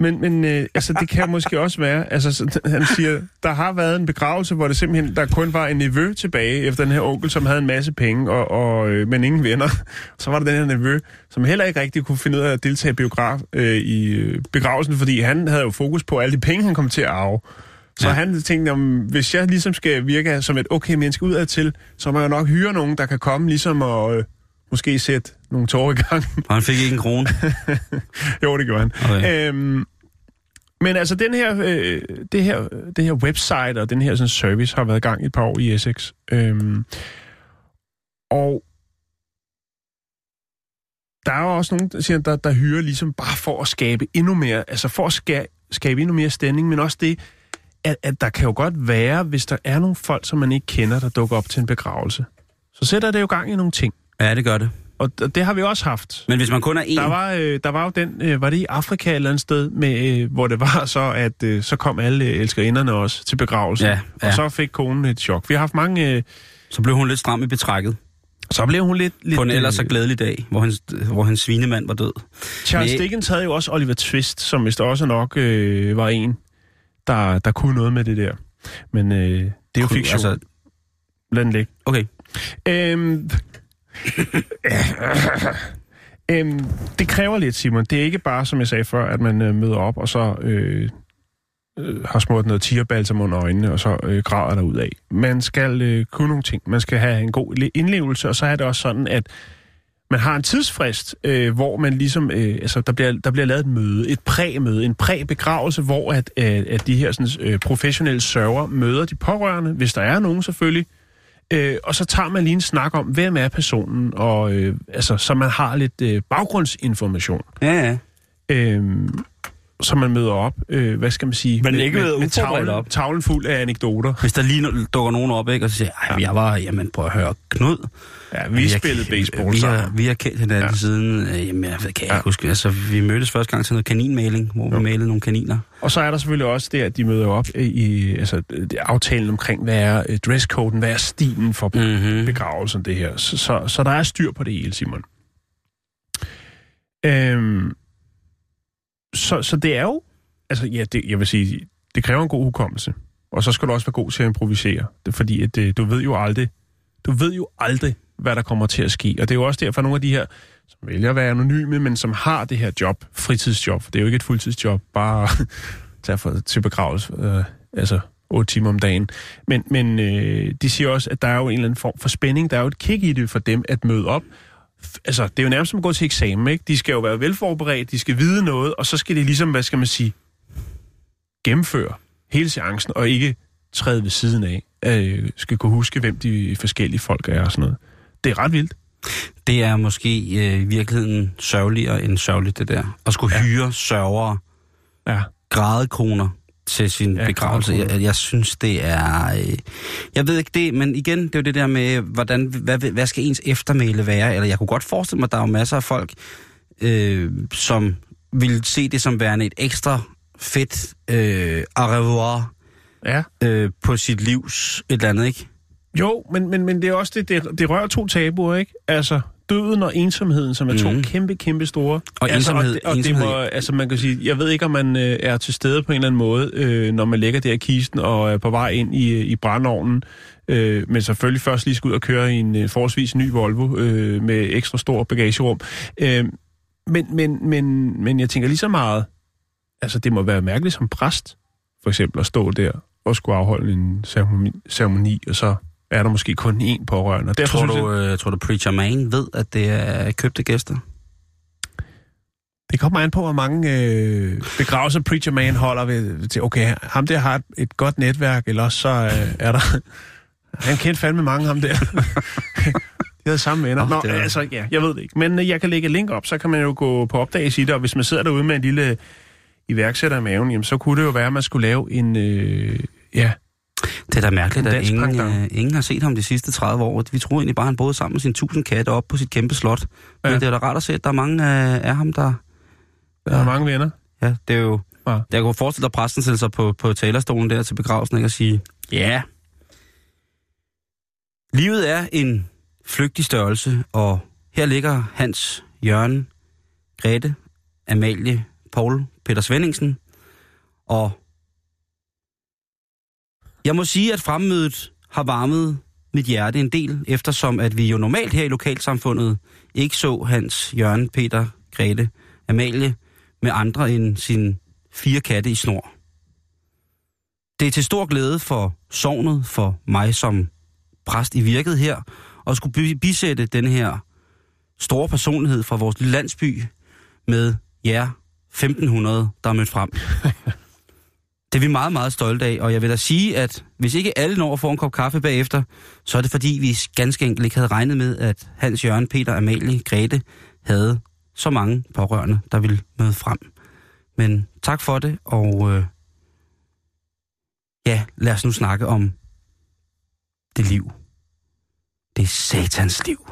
men men øh, altså, det kan måske også være, altså, så, han siger, der har været en begravelse, hvor det simpelthen, der kun var en nevø tilbage efter den her onkel, som havde en masse penge, og, og, øh, men ingen venner. Så var der den her nevø, som heller ikke rigtig kunne finde ud af at deltage i, biograf, øh, i øh, begravelsen, fordi han havde jo fokus på alle de penge, han kom til at arve. Så Ja. han tænkte, om hvis jeg ligesom skal virke som et okay menneske udad til, så må jeg nok hyre nogen, der kan komme ligesom og øh, måske sætte nogle tårer i gang. Og han fik ikke en krone. jo, det gjorde han. Okay. Øhm, men altså, den her, øh, det, her, det her website og den her sådan, service har været i gang i et par år i Essex. Øhm, og der er jo også nogen, der, siger, der, der hyrer ligesom bare for at skabe endnu mere, altså for at skabe, skabe endnu mere stemning, men også det, at, at der kan jo godt være, hvis der er nogle folk, som man ikke kender, der dukker op til en begravelse, så sætter det jo gang i nogle ting. Ja, det gør det. Og det har vi også haft. Men hvis man kun er en... Der var, øh, der var jo den, øh, var det i Afrika et eller andet sted, med, øh, hvor det var så, at øh, så kom alle øh, elskerinderne også til begravelsen. Ja, ja. Og så fik konen et chok. Vi har haft mange... Øh, Så blev hun lidt stram i betrækket. så blev hun lidt... lidt På en ellers så øh, glædelig dag, hvor hans, hvor hans svinemand var død. Charles Men- Dickens havde jo også Oliver Twist, som vist også nok øh, var en, der, der kunne noget med det der. Men øh, det er jo Kunne- fiktion. altså-. Lad den ligge. Okay. Øhm, øhm, det kræver lidt, Simon. Det er ikke bare, som jeg sagde før, at man øh, møder op, og så øh, øh, har smurt noget tierbalsam under øjnene, og så øh, græder der ud af. Man skal øh, kunne nogle ting. Man skal have en god le- indlevelse, og så er det også sådan, at man har en tidsfrist, øh, hvor man ligesom, øh, altså der bliver, der bliver lavet et møde, et præmøde, en præbegravelse, hvor at, øh, at de her sådan, øh, professionelle sørger møder de pårørende, hvis der er nogen selvfølgelig, øh, og så tager man lige en snak om, hvem er personen, og øh, altså, så man har lidt øh, baggrundsinformation, Ja, ja. øh, så man møder op, øh, hvad skal man sige, Men ikke møder uforberedt tavlen, op. tavlen fuld af anekdoter. Hvis der lige dukker nogen op, ikke, og så siger, ej, jeg var, jamen prøv at høre, Knud. Ja, vi spillede baseball vi sammen. har, vi har kendt hinanden ja. Siden, øh, jamen jeg kan Ja. ikke huske, altså vi mødtes første gang til noget kaninmaling, hvor vi Jo. malede nogle kaniner. Og så er der selvfølgelig også det, at de møder op i, i altså, aftalen omkring, hvad er øh, dresscoden, hvad er stilen for Mm-hmm. begravelsen, det her. Så, så, så der er styr på det hele, Simon. Øhm, så, så det er jo, altså ja, det, jeg vil sige, det kræver en god hukommelse. Og så skal du også være god til at improvisere. Det, fordi at, øh, du ved jo aldrig, du ved jo aldrig, hvad der kommer til at ske. Og det er jo også derfor, at nogle af de her, som vælger at være anonyme, men som har det her job, fritidsjob, for det er jo ikke et fuldtidsjob, bare tage for, til begravelse, øh, altså 8 timer om dagen. Men, men øh, de siger også, at der er jo en eller anden form for spænding, der er jo et kick i det for dem at møde op. Altså, det er jo nærmest som at gå til eksamen, ikke? De skal jo være velforberedt, de skal vide noget, og så skal de ligesom, hvad skal man sige, gennemføre hele seancen, og ikke træde ved siden af. Øh, skal kunne huske, hvem de forskellige folk er og sådan noget. Det er ret vildt. Det er måske øh, i virkeligheden sørgeligere end sørgeligt, det der. At skulle ja. Hyre sørgere, Ja. grædekoner, til sin Ja, begravelse. Jeg, jeg synes, det er... Øh, jeg ved ikke det, men igen, det er jo det der med, hvordan, hvad, hvad skal ens eftermæle være? Eller jeg kunne godt forestille mig, at der er jo masser af folk, øh, som vil se det som værende et ekstra fedt øh, au revoir Ja. øh, på sit livs et eller andet, ikke? Jo, men, men, men det er også det, det, det rører to tabuer, ikke? Altså, døden og ensomheden, som er to Mhm. kæmpe, kæmpe store. Og altså, ensomhed- og, det, og det ensomhed- må, altså man kan sige, jeg ved ikke, om man øh, er til stede på en eller anden måde, øh, når man lægger der i kisten og er på vej ind i, i brandovnen, øh, men selvfølgelig først lige skal ud og køre i en øh, forholdsvis ny Volvo øh, med ekstra stor bagagerum. Øh, men, men, men, men jeg tænker lige så meget, altså det må være mærkeligt som præst, for eksempel at stå der og skulle afholde en ceremoni, ceremoni og så er der måske kun én pårørende. Derfor Tror synes jeg, du, øh, tror du, Preacher Man ved, at det er købte gæster? Det kommer an på, hvor mange øh, begravelser Preacher Man holder ved, til, okay, ham der har et, et godt netværk, eller også så øh, er der... Han kendte fandme mange, ham der. De havde samme venner. Åh, Nå, det er- altså, ja, jeg ved det ikke. Men øh, jeg kan lægge et link op, så kan man jo gå på opdagelse i det, og hvis man sidder derude med en lille iværksætter i maven, jamen, så kunne det jo være, at man skulle lave en... Øh, ja, Det er da mærkeligt, at ingen, pendant. øh, ingen har set ham de sidste 30 år. Vi troede egentlig bare, at han boede sammen med sine tusind katte op på sit kæmpe slot. Men Ja. det er da rart at se, at der er mange af, af ham, der... der er mange venner. Ja, det er jo... Ja. Jeg kunne forestille dig, at præsten sætter sig på, på talerstolen der til begravelsen ikke, og sige, ja, livet er en flygtig størrelse, og her ligger Hans, Jørgen, Grete, Amalie, Paul, Peter Svendingsen, og jeg må sige, at fremmødet har varmet mit hjerte en del, eftersom at vi jo normalt her i lokalsamfundet ikke så Hans, Jørgen, Peter, Grete, Amalie med andre end sine fire katte i snor. Det er til stor glæde for sovnet, for mig som præst i virket her, og skulle bisætte den her store personlighed fra vores lille landsby med jer 1500, der er mødt frem. Det er vi meget, meget stolte af, og jeg vil da sige, at hvis ikke alle når at få en kop kaffe bagefter, så er det fordi, vi ganske enkelt ikke havde regnet med, at Hans, Jørgen, Peter, Amalie, Grete havde så mange pårørende, der ville møde frem. Men tak for det, og øh, ja, lad os nu snakke om det liv. Det er satans liv.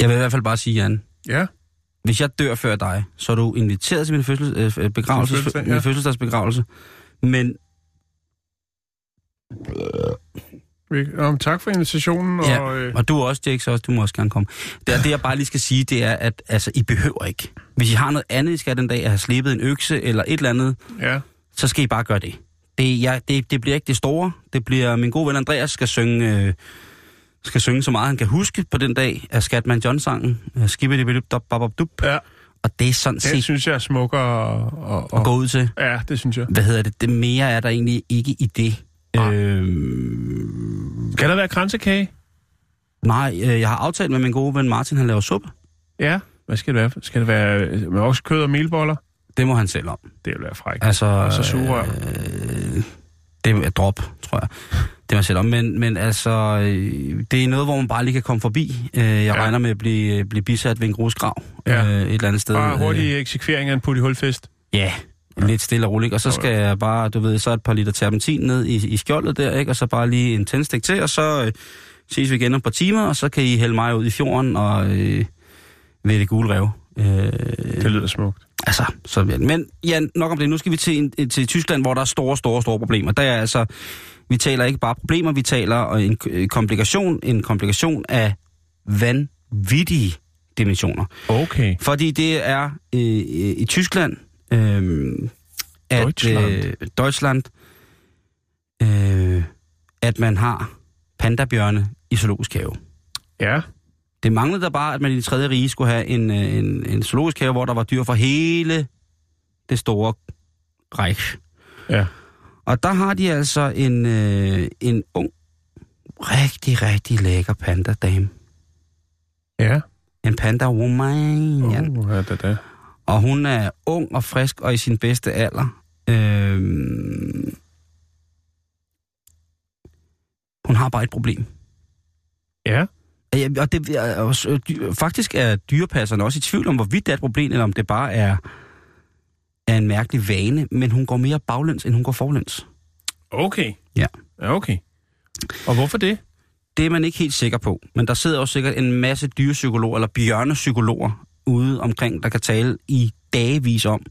Jeg vil i hvert fald bare sige, Jan, Ja. hvis jeg dør før dig, så er du inviteret til min, fødsels, øh, begravelse, Til fødselsdag, min ja. fødselsdagsbegravelse. Men Um, tak for invitationen. Ja, Og, øh, og du også, Jake, så også, du må også gerne komme. Det, er, det jeg bare lige skal sige, det er, at altså, I behøver ikke. Hvis I har noget andet, I skal den dag, at have slebet en økse eller et eller andet, ja. så skal I bare gøre det. Det, jeg, det, det bliver ikke det store. Det bliver, min gode ven Andreas skal synge, øh, skal synge så meget, han kan huske på den dag af Skatman John-sangen. Øh, Skibbidi dop bop dup. ja, Og det er sådan det set synes jeg er smukkere. Og, og, at gå ud til. Ja, det synes jeg. Hvad hedder det? Det mere er der egentlig ikke i det. Nej. Øhm, Kan der være kransekage? nej, øh, jeg har aftalt med min gode ven Martin, han laver suppe. Ja. Hvad skal det være? Skal det være øh, med oksekød og melboller? Det må han selv om. Det vil være frækt. Altså, Og så sugerør. Øh, det er drop, tror jeg. Det var selv om. Men, men altså, øh, det er noget, hvor man bare lige kan komme forbi. Øh, jeg Ja. ja. regner med at blive, blive bisat ved en grusgrav Ja. øh, et eller andet sted. Bare hurtig Øh, eksekvering af en putti hulfest. ja, lidt stille og roligt. Og så skal jeg bare, du ved, så et par liter terpentin ned i, i skjoldet der, ikke? Og så bare lige en tændstik til, og så øh, ses vi igen om et par timer, og så kan I hælde mig ud i fjorden og øh, ved det gule rev. Øh, Det lyder smukt. Altså, så, men Jan, nok om det. Nu skal vi til, til Tyskland, hvor der er store, store, store problemer. Der er altså, vi taler ikke bare problemer, vi taler en øh, komplikation, en komplikation af vanvittige dimensioner. Okay. Fordi det er øh, i Tyskland, øh, at Deutschland. Øh, Deutschland, øh, at man har pandabjørne i zoologisk have. Ja. Det manglede der bare, at man i det tredje rige skulle have en, øh, en, en zoologisk have, hvor der var dyr for hele det store Reich. Ja. Og der har de altså en, øh, en ung, rigtig, rigtig lækker panda-dame. Ja. En panda woman. Ja. Uh, det, det. Og hun er ung og frisk og i sin bedste alder. Øhm, hun har bare et problem. Ja. Ja, Og det, er også, øh, faktisk er dyrepasserne også i tvivl om, hvorvidt det er et problem, eller om det bare er, er en mærkelig vane. Men hun går mere baglæns, end hun går forlæns. Okay. Ja. Ja, okay. Og hvorfor det? Det er man ikke helt sikker på. Men der sidder også sikkert en masse dyrepsykologer, eller bjørnepsykologer, ude omkring, der kan tale i dagevis om,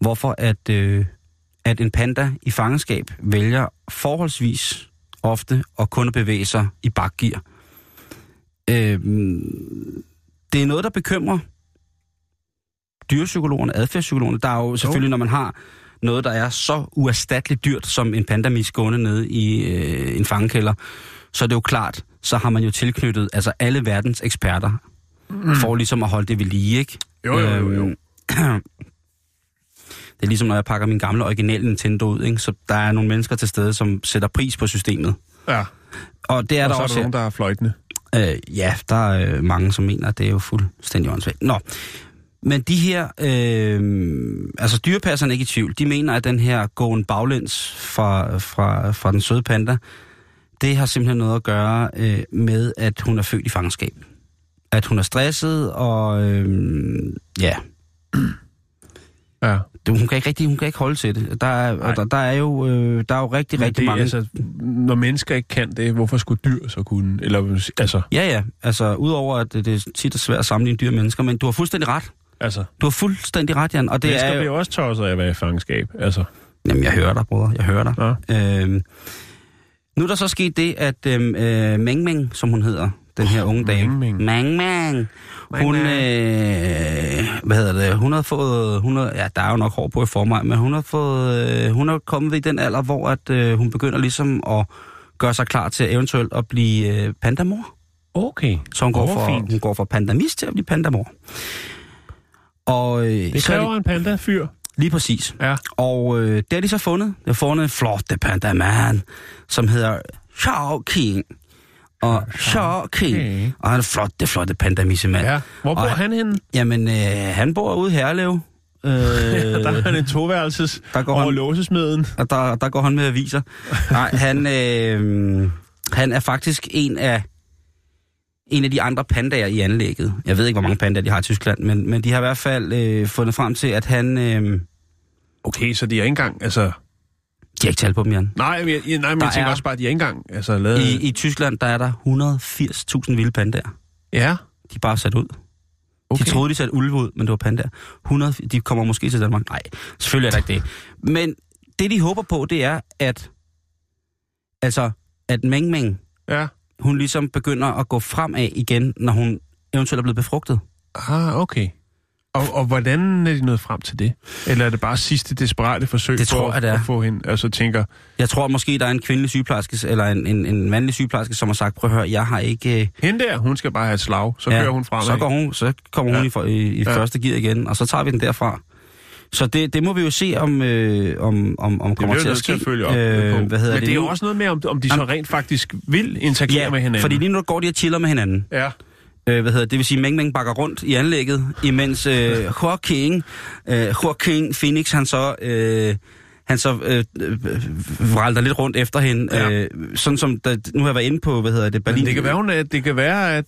hvorfor at, øh, at en panda i fangenskab vælger forholdsvis ofte at kun bevæge sig i bakgear. Øh, det er noget, der bekymrer dyrepsykologerne, adfærdspsykologerne. Der er jo selvfølgelig, når man har noget, der er så uerstatteligt dyrt som en pandamis gående nede i øh, en fangekælder, så er det jo klart, så har man jo tilknyttet altså alle verdens eksperter, mm. for ligesom at holde det ved lige, ikke? Jo, jo, jo, jo. Øhm, det er ligesom, når jeg pakker min gamle originale Nintendo ud, ikke? Så der er nogle mennesker til stede, som sætter pris på systemet. Ja. Og det er og der så er også der her. nogen, der er fløjtende. Øh, ja, der er øh, mange, som mener, at det er jo fuldstændig åndssvagt. Nå, men de her, øh, altså dyrepasserne er ikke i tvivl. De mener, at den her gåen baglæns fra, fra, fra den søde panda, det har simpelthen noget at gøre øh, med, at hun er født i fangenskab. At hun er stresset, og øh, ja, Ja. det, hun kan ikke rigtig, hun kan ikke holde til det. Der er, og der, der er jo, øh, der er jo rigtig, Men rigtig det, mange... altså, når mennesker ikke kan det, hvorfor skulle dyr så kunne? Eller, altså, Ja, ja. Altså, udover at det, det er tit er svært at sammenligne dyr og mennesker, men du har fuldstændig ret. altså Du har fuldstændig ret, Jan. Og det mennesker er bliver jo... jo også tosset af at være i fangenskab. Altså, Jamen, jeg hører dig, bror. Jeg hører dig. ja. Øhm, nu er der så sket det, at øhm, øh, Meng Meng, som hun hedder, den her unge dame. Meng Meng. Hun, øh, hvad hedder det, hun har fået, hun har, ja, der er jo nok hår på i forvejen, men hun har fået, øh, hun er kommet i den alder, hvor at, øh, hun begynder ligesom at gøre sig klar til eventuelt at blive øh, pandamor. Okay. Så hun går, fra, Overfint. hun går fra pandamis til at blive pandamor. Og, øh, Det så er kræver en panda-fyr. Lige præcis. Ja. Og øh, det har de så fundet. De har fundet en flotte pandaman, som hedder Shao King. Og King. King. Og han er flot, det flotte pandamissemand. Ja. Hvor bor Og han henne? Jamen, øh, han bor ude i Herlev. Øh, Der er han en toværelses Der går over han- låsesmeden. og der, der går han med aviser. Nej, han, øh, han er faktisk en af en af de andre pandaer i anlægget. Jeg ved ikke, hvor mange pandaer de har i Tyskland, men, men de har i hvert fald øh, fundet frem til, at han... Øh, Okay, så de er ikke engang, altså... de har ikke talt på dem, Jan. Nej, men, jeg, nej, men Der jeg tænker er- også bare, at de ikke engang altså, lavet... I, I Tyskland, der er der 180.000 vilde pandaer. Ja, De er bare sat ud. Okay. De troede, de satte ulve ud, men det var pandaer. 100, de kommer måske til Danmark. Nej, selvfølgelig er der ikke det. Men det, de håber på, det er, at, altså, at Meng Meng, ja. hun ligesom begynder at gå fremad igen, når hun eventuelt er blevet befrugtet. Ah, okay. Og, og hvordan er de nået frem til det? Eller er det bare sidste desperate forsøg Det på tror at, det er. at få hende? Altså tænker, Jeg tror måske, der er en kvindelig sygeplejerske, eller en, en, en mandlig sygeplejerske, som har sagt, prøv at høre, jeg har ikke... øh, hende der, hun skal bare have et slag, så kører hun fremad. Så, går hun, så kommer hun Ja. i, i, i Ja. første gear igen, og så tager vi den derfra. Så det, det må vi jo se, om, øh, om, om, om det kommer til at nødt til ske. at op øh, på. hvad hedder Men det er jo også noget med, om, om de så rent faktisk vil interagere Ja, med hinanden. fordi lige nu går de og chiller med hinanden. Ja, Øh, hvad hedder det? vil sige, Meng Meng bakker rundt i anlægget, imens øh, Joaquin, øh, Joaquin Phoenix, han så... Øh, han så øh, øh, vralter lidt rundt efter hende. Ja. Øh, sådan som, der, nu har jeg været inde på, hvad hedder det, Berlin. men det kan være, hun det kan være, at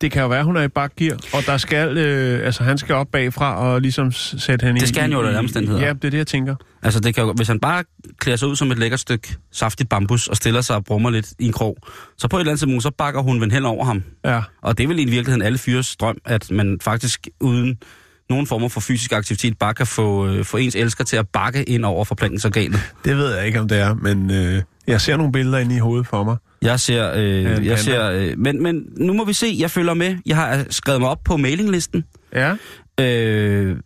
det kan jo være, hun er i bakgear, og der skal, øh, altså han skal op bagfra og ligesom sætte hende Det i- skal han jo under omstændigheder. Ja, det er det, jeg tænker. Altså, det kan jo, hvis han bare klæder sig ud som et lækkert stykke saftigt bambus og stiller sig og brummer lidt i en krog, så på et eller andet tidspunkt, så bakker hun ven hen over ham. Ja, Og det er vel i virkeligheden alle fyres drøm, at man faktisk uden nogen former for fysisk aktivitet bare kan få, øh, få ens elsker til at bakke ind over forplantningsorganet. det ved jeg ikke, om det er, men øh, jeg ser nogle billeder inde i hovedet for mig. Jeg ser, øh, panda. jeg ser øh, men, men nu må vi se, jeg følger med. Jeg har skrevet mig op på mailinglisten. Ja, Øh,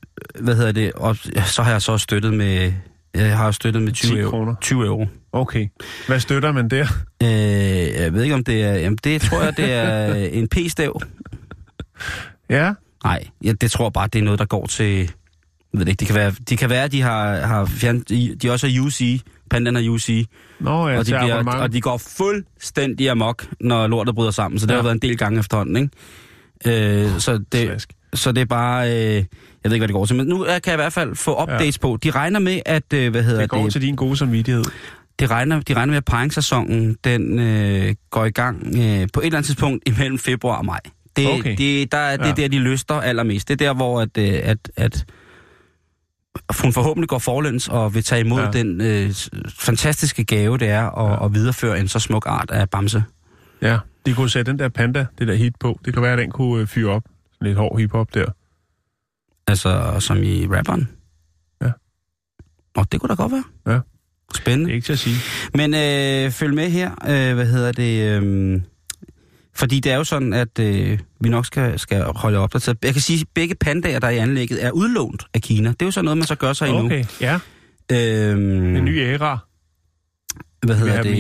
hvad hedder det? Og så har jeg så støttet med, jeg har støttet med 20 10 euro. kroner. 20 euro. okay. Hvad støtter man der? Øh, jeg ved ikke, om det er... Jamen, det tror jeg, det er en p-stav. Ja, Nej, ja, det tror jeg bare, det er noget, der går til... Jeg ved ikke, det kan være, det kan være at de har, har fjernet... De de også har UC, pandaen har UC, Nå ja, og, de bliver, og de går fuldstændig amok, når lortet bryder sammen. Så det Ja. har været en del gange efterhånden, ikke? Øh, så, det, Slask. så det er bare... Øh, jeg ved ikke, hvad det går til, men nu øh, kan jeg i hvert fald få updates ja. på. De regner med, at... Øh, hvad hedder Det går det? til din gode samvittighed. De regner, de regner med, at paringssæsonen den, øh, går i gang øh, på et eller andet tidspunkt imellem februar og maj. Det, Okay. det, der, er- det Ja. er der, de lyster allermest. Det er der, hvor at, øh, at, at hun forhåbentlig går forlæns og vil tage imod Ja. den øh, fantastiske gave, det er at, ja. at videreføre en så smuk art af bamse. Ja, de kunne sætte den der panda, det der hit på. Det kan være, at den kunne øh, fyre op. Sådan lidt hård hiphop der. Altså, som i rapperen. Ja. Og det kunne da godt være. Ja. Spændende. ikke til at sige. Men øh, følg med her, øh, hvad hedder det, øh, fordi det er jo sådan, at øh, vi nok skal, skal holde opdateret. Jeg kan sige, at begge pandaer, der er i anlægget, er udlånt af Kina. Det er jo sådan noget, man så gør sig endnu. Okay, ja. Øhm, En ny æra. hvad hedder det?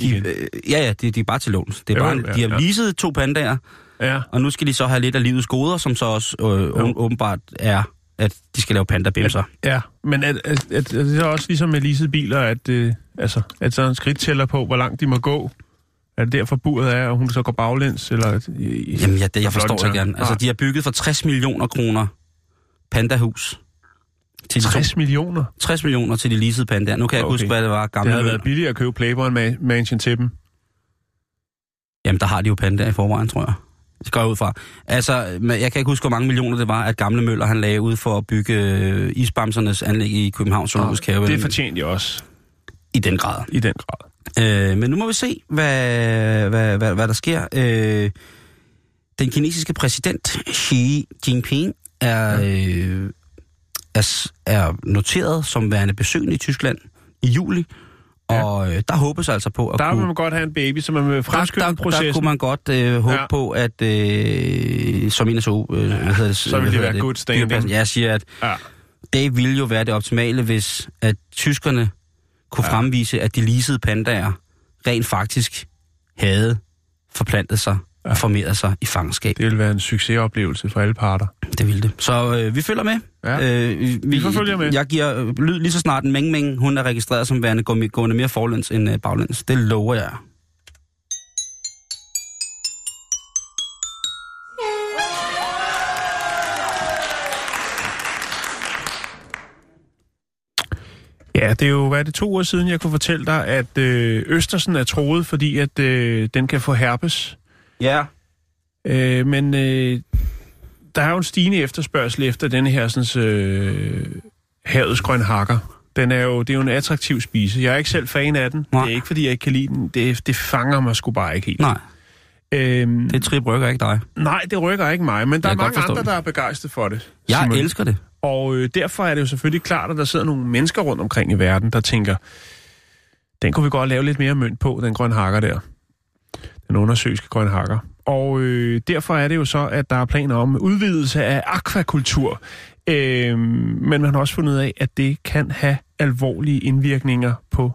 De, igen. øh, ja, ja, de, de er bare til låns. Det er Jo, bare, ja, de har ja. leaset to pandaer, Ja. og nu skal de så have lidt af livets goder, som så også øh, Jo. åbenbart er, at de skal lave pandabimser. Ja, men er, er, er, er det så også ligesom med leasede biler, at, øh, altså, at så er en skridt tæller på, hvor langt de må gå? Er det derfor buret er, og hun så går baglæns? Eller, øh, Jamen, ja, det, jeg for forstår ikke gerne. Altså, de har bygget for 60 millioner kroner pandahus. Til de to 60 millioner? 60 millioner til de leasede pandaer. Nu kan jeg ikke Okay. huske, hvad det var Det gamle. havde møller. været billigere at købe Playboy Ma- Mansion til dem. Jamen, der har de jo pandaer i forvejen, tror jeg. Det går jeg ud fra. Altså, jeg kan ikke huske, hvor mange millioner det var, at gamle Møller han lagde ud for at bygge øh, isbamsernes anlæg i Københavns Zoologisk Have. Det fortjente de også, I den grad. i den grad. Øh, men nu må vi se, hvad, hvad, hvad, hvad der sker. Øh, den kinesiske præsident Xi Jinping er, øh, er, er noteret som værende besøgende i Tyskland i juli. Ja. Og øh, der håbes altså på at Der kunne... man godt have en baby, så man vil der, fremskynde der, processen. der kunne man godt øh, håbe Ja. ja. på, at øh, som en af så... Øh, hvad hedder det, så vil hvad det være good standing. Jeg siger, at Ja. det ville jo være det optimale, hvis at tyskerne kunne Ja. fremvise, at de leasede pandaer rent faktisk havde forplantet sig ja. og formeret sig i fangenskab. Det vil være en succesoplevelse for alle parter. Det ville det. Så øh, vi følger med. Ja. Øh, vi, Vi forfølger med. Jeg giver øh, lyd lige så snart en Meng, hun er registreret som værende gå- gående mere forlæns end øh, baglæns. Det lover jeg. Ja, det er jo, hvad er det, to uger siden, jeg kunne fortælle dig, at øh, Østersen er troet, fordi at øh, den kan få herpes. Ja. Øh, men øh, der er jo en stigende efterspørgsel efter denne her sådan, øh, havets grøn hakker. Den er jo, det er jo en attraktiv spise. Jeg er ikke selv fan af den. Nej. Det er ikke, fordi jeg ikke kan lide den. Det, det fanger mig sgu bare ikke helt. Nej, Øhm, det trip rykker ikke dig. nej, det rykker ikke mig, men der er mange andre, det. der er begejstret for det. Jeg Simon. elsker det. Og øh, derfor er det jo selvfølgelig klart, at der sidder nogle mennesker rundt omkring i verden, der tænker, den kunne vi godt lave lidt mere mønt på, den grøn hakker der. Den undersøgske grøn hakker. Og øh, derfor er det jo så, at der er planer om udvidelse af akvakultur. Øh, men man har også fundet ud af, at det kan have alvorlige indvirkninger på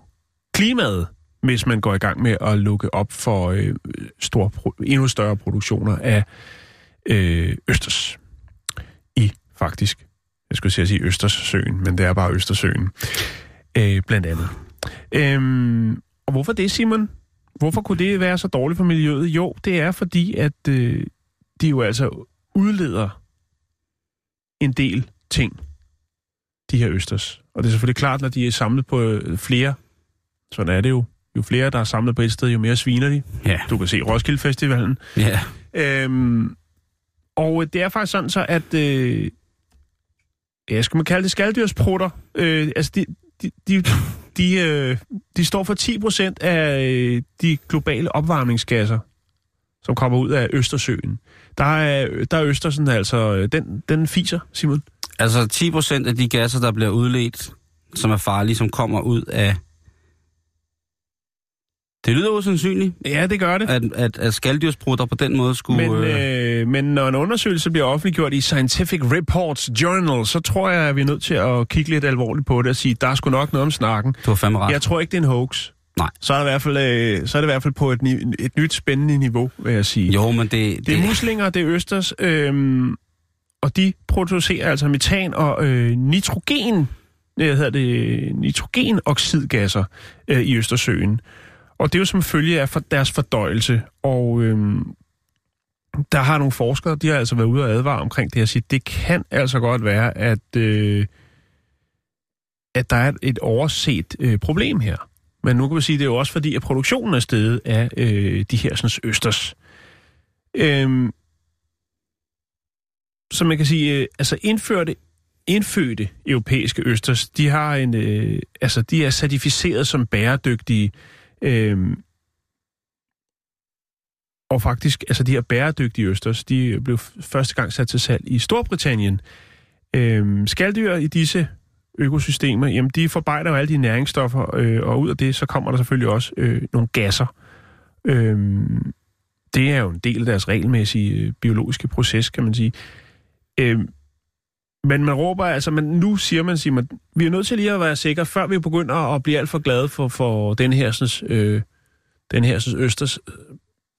klimaet, hvis man går i gang med at lukke op for øh, store, endnu større produktioner af øh, østers i faktisk jeg skulle sige Østersøen, men det er bare Østersøen, øh, blandt andet. Øhm, og hvorfor det, Simon? Hvorfor kunne det være så dårligt for miljøet? Jo, det er fordi, at øh, de jo altså udleder en del ting, de her østers. Og det er selvfølgelig klart, når de er samlet på øh, flere, sådan er det jo. Jo flere, der er samlet på et sted, jo mere sviner de. Ja. Du kan se Roskilde Festivalen. Ja. Øhm, og øh, det er faktisk sådan så, at... Øh, ja, skal man kalde det skaldyrsprutter? Øh, altså, de, de, de, de, øh, de står for 10 procent af øh, de globale opvarmningsgasser, som kommer ud af Østersøen. Der er, der er Østersen altså... øh, Den, den fiser, Simon. Altså 10 procent af de gasser, der bliver udledt, som er farlige, som kommer ud af... Det lyder usandsynligt, Ja, det gør det. at, at, at skaldyrsprutter på den måde skulle... Men, øh, øh, men når en undersøgelse bliver offentliggjort i Scientific Reports Journal, så tror jeg, at vi er nødt til at kigge lidt alvorligt på det og sige, der er sgu nok noget om snakken. du har fandme ret. Jeg tror ikke, det er en hoax. Nej. Så er, det i hvert fald, øh, så er det i hvert fald på et, et nyt spændende niveau, vil jeg sige. Jo, men det... Det er muslinger, det er østers, øhm, og de producerer altså metan og øh, nitrogen, øh, hedder det, nitrogenoxidgasser øh, i Østersøen. Og det er jo som følge af for deres fordøjelse. Og øhm, der har nogle forskere, de har altså været ude og advare omkring det her, sige, det kan altså godt være, at, øh, at der er et overset øh, problem her. Men nu kan vi sige, det er jo også fordi, at produktionen er steget af øh, de her sådan, østers. Øhm, så man kan sige, øh, altså indførte, indfødte europæiske østers, de har en, øh, altså de er certificeret som bæredygtige, øh, og faktisk, altså de her bæredygtige østers, de blev første gang sat til salg i Storbritannien. Øhm, skaldyr i disse økosystemer, jamen de forarbejder jo alle de næringsstoffer, øh, og ud af det, så kommer der selvfølgelig også øh, nogle gasser. Øhm, det er jo en del af deres regelmæssige øh, biologiske proces, kan man sige. Øhm, men man råber altså, man, nu siger man, Simon, vi er nødt til lige at være sikre, før vi begynder at blive alt for glade for, for den her, sådan, øh, den her sådan, østers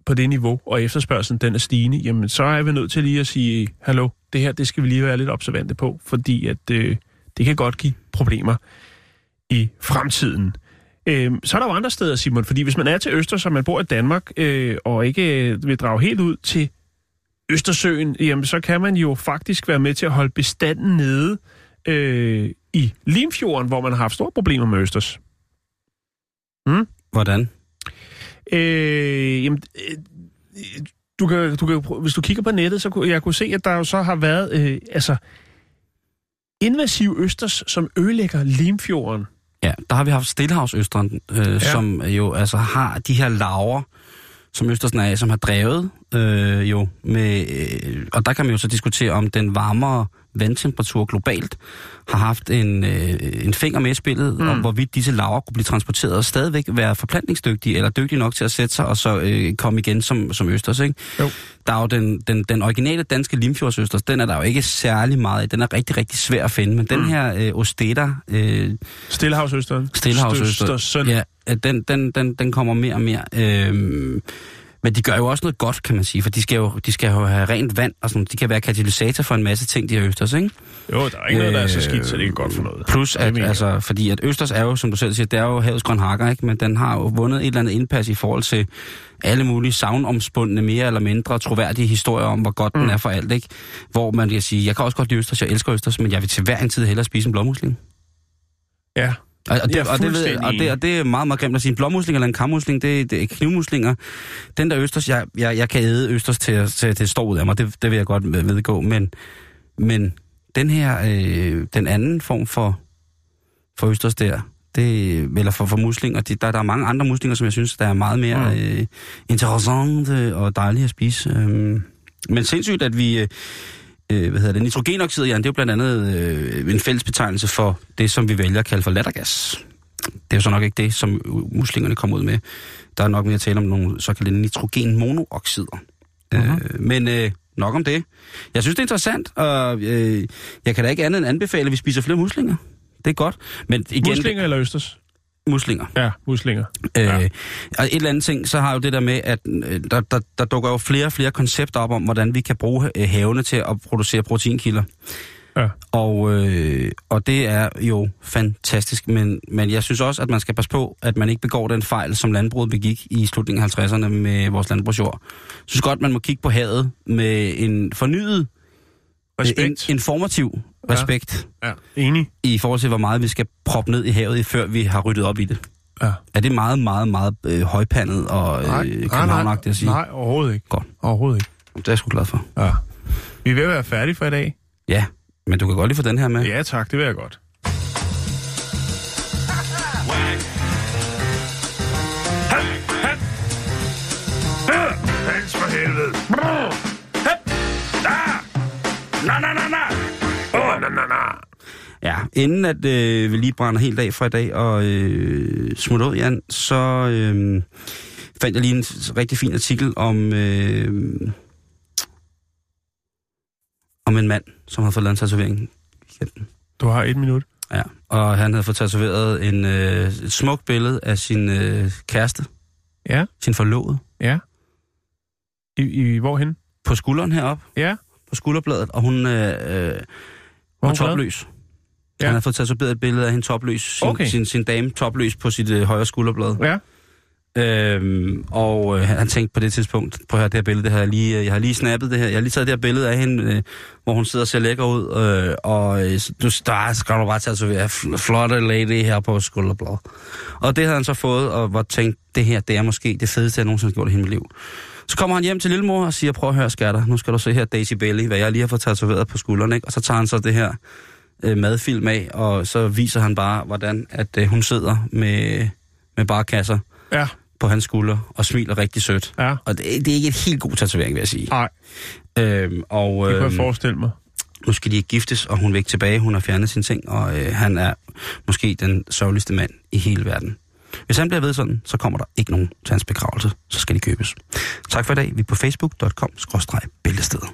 på det niveau, og efterspørgselen den er stigende, jamen så er vi nødt til lige at sige, hallo, det her, det skal vi lige være lidt observante på, fordi at øh, det kan godt give problemer i fremtiden. Øh, så er der jo andre steder, Simon, fordi hvis man er til Øster, så man bor i Danmark, øh, og ikke øh, vil drage helt ud til Østersøen, jamen så kan man jo faktisk være med til at holde bestanden nede øh, i Limfjorden, hvor man har haft store problemer med Østers. Hmm? Hvordan? Øh, jamen, øh, du kan, du kan, hvis du kigger på nettet, så kunne jeg kunne se, at der jo så har været øh, altså, invasiv østers, som ødelægger Limfjorden. Ja, der har vi haft Stillehavsøsteren, øh, ja. Som jo altså har de her laver, som Østersen er af, som har drevet øh, jo med... Øh, og der kan man jo så diskutere, om den varmere vandtemperatur globalt har haft en, øh, en finger med i spillet, mm. om hvorvidt disse laver kunne blive transporteret og stadigvæk være forplantningsdygtige, eller dygtige nok til at sætte sig, og så øh, komme igen som, som Østers, ikke? Jo. Der er jo den, den, den originale danske Limfjordsøsters, den er der jo ikke særlig meget af. Den er rigtig, rigtig svær at finde, men mm. den her øh, Osteta, øh, Stillehavsøsteren. Stillehavsøster. Østersøn. Ja, den, den, den, den kommer mere og mere. Øhm, men de gør jo også noget godt, kan man sige, for de skal jo, de skal jo have rent vand, og sådan, de kan være katalysator for en masse ting, de her østers, ikke? Jo, der er ikke noget, der er så skidt, så det er ikke godt for noget. Plus, at, altså, fordi at østers er jo, som du selv siger, det er jo havets grønhakker, ikke? Men den har jo vundet et eller andet indpas i forhold til alle mulige savnomspundne, mere eller mindre troværdige historier om, hvor godt mm. den er for alt, ikke? Hvor man kan sige, jeg kan også godt lide østers, jeg elsker østers, men jeg vil til hver en tid hellere spise en blåmusling. Ja, Og, og, det, og, det, ved, og, det, og det er meget, meget grimt at sige. En blåmusling eller en kammusling, det, det er knivmuslinger. Den der østers, jeg, jeg, jeg kan æde østers til, til, til det står ud af mig, det, det vil jeg godt vedgå. Men, men den her, øh, den anden form for, for østers der, det, eller for, for muslinger, de, der, der er mange andre muslinger, som jeg synes, der er meget mere Mm. øh, interessante og dejlige at spise. Øhm, men sindssygt, at vi... Øh, øh, hvad hedder det, nitrogenoxid, Jan, det er jo blandt andet øh, en fælles betegnelse for det, som vi vælger at kalde for lattergas. Det er jo så nok ikke det, som muslingerne kommer ud med. Der er nok mere at tale om nogle såkaldte nitrogenmonooxider. Uh-huh. Øh, men øh, nok om det. Jeg synes, det er interessant, og øh, jeg kan da ikke andet end anbefale, at vi spiser flere muslinger. Det er godt. Men igen, muslinger eller østers? Muslinger. Ja, muslinger. Øh, og et eller andet ting, så har jo det der med, at øh, der, der, der dukker jo flere og flere koncepter op om, hvordan vi kan bruge øh, havene til at producere proteinkilder. Ja. Og, øh, og det er jo fantastisk, men, men jeg synes også, at man skal passe på, at man ikke begår den fejl, som landbruget begik i slutningen af 50'erne med vores landbrugsjord. Jeg synes godt, man må kigge på havet med en fornyet, Respekt. en, informativ Ja. Respekt Ja, enig. i forhold til, hvor meget vi skal proppe ned i havet, før vi har ryddet op i det. Ja. Er det meget, meget, meget øh, højpandet og Nej, øh, nej, københavnagtigt at sige? nej, overhovedet ikke. Godt. Overhovedet ikke. Det er jeg sgu glad for. Ja. Vi er ved at være færdige for i dag. Ja, men du kan godt lige få den her med. Ja, tak. Det vil jeg godt. Inden at øh, vi lige brænder helt af for i dag og øh, smutter ud, Jan, så øh, fandt jeg lige en rigtig fin artikel om, øh, om en mand, som havde fået lavet en tatovering. Du har et minut. Ja, og han havde fået tatoveret en, øh, et smukt billede af sin øh, kæreste, Ja, sin forlovede, ja. I, i hvorhen? på skulderen heroppe, Ja. på skulderbladet, og hun øh, øh, Var topløs. Ja. Han havde fået tatoveret et billede af hende topløs, sin, Okay. sin, sin dame topløs på sit øh, højre skulderblad. Ja. Øhm, og øh, han tænkte på det tidspunkt, på her, det her billede, det har jeg lige, øh, jeg har lige snappet det her, jeg har lige taget det her billede af hende, øh, hvor hun sidder og ser lækker ud, øh, og øh, du, der skal du bare tage så være flotte lady her på skulderblad. Og det havde han så fået, og var tænkt, det her, det er måske det fedeste, jeg nogensinde har gjort i hele mit liv. Så kommer han hjem til lillemor og siger, prøv at høre, skatter, nu skal du se her Daisy Bailey, hvad jeg lige har fået tatoveret på skulderen, ikke? Og så tager han så det her øh, madfilm af, og så viser han bare, hvordan at øh, hun sidder med, med barkasser Ja, på hans skulder og smiler rigtig sødt. ja. Og det, det er ikke et helt god tatovering, vil jeg sige. Nej, Øhm, og det kunne jeg øhm, forestille mig. nu skal de ikke giftes, og hun ikke tilbage. Hun har fjernet sin ting, og øh, han er måske den sørgeligste mand i hele verden. Hvis han bliver ved sådan, så kommer der ikke nogen til hans begravelse. Så skal de købes. Tak for i dag. Vi er på facebook.com-bæltestedet.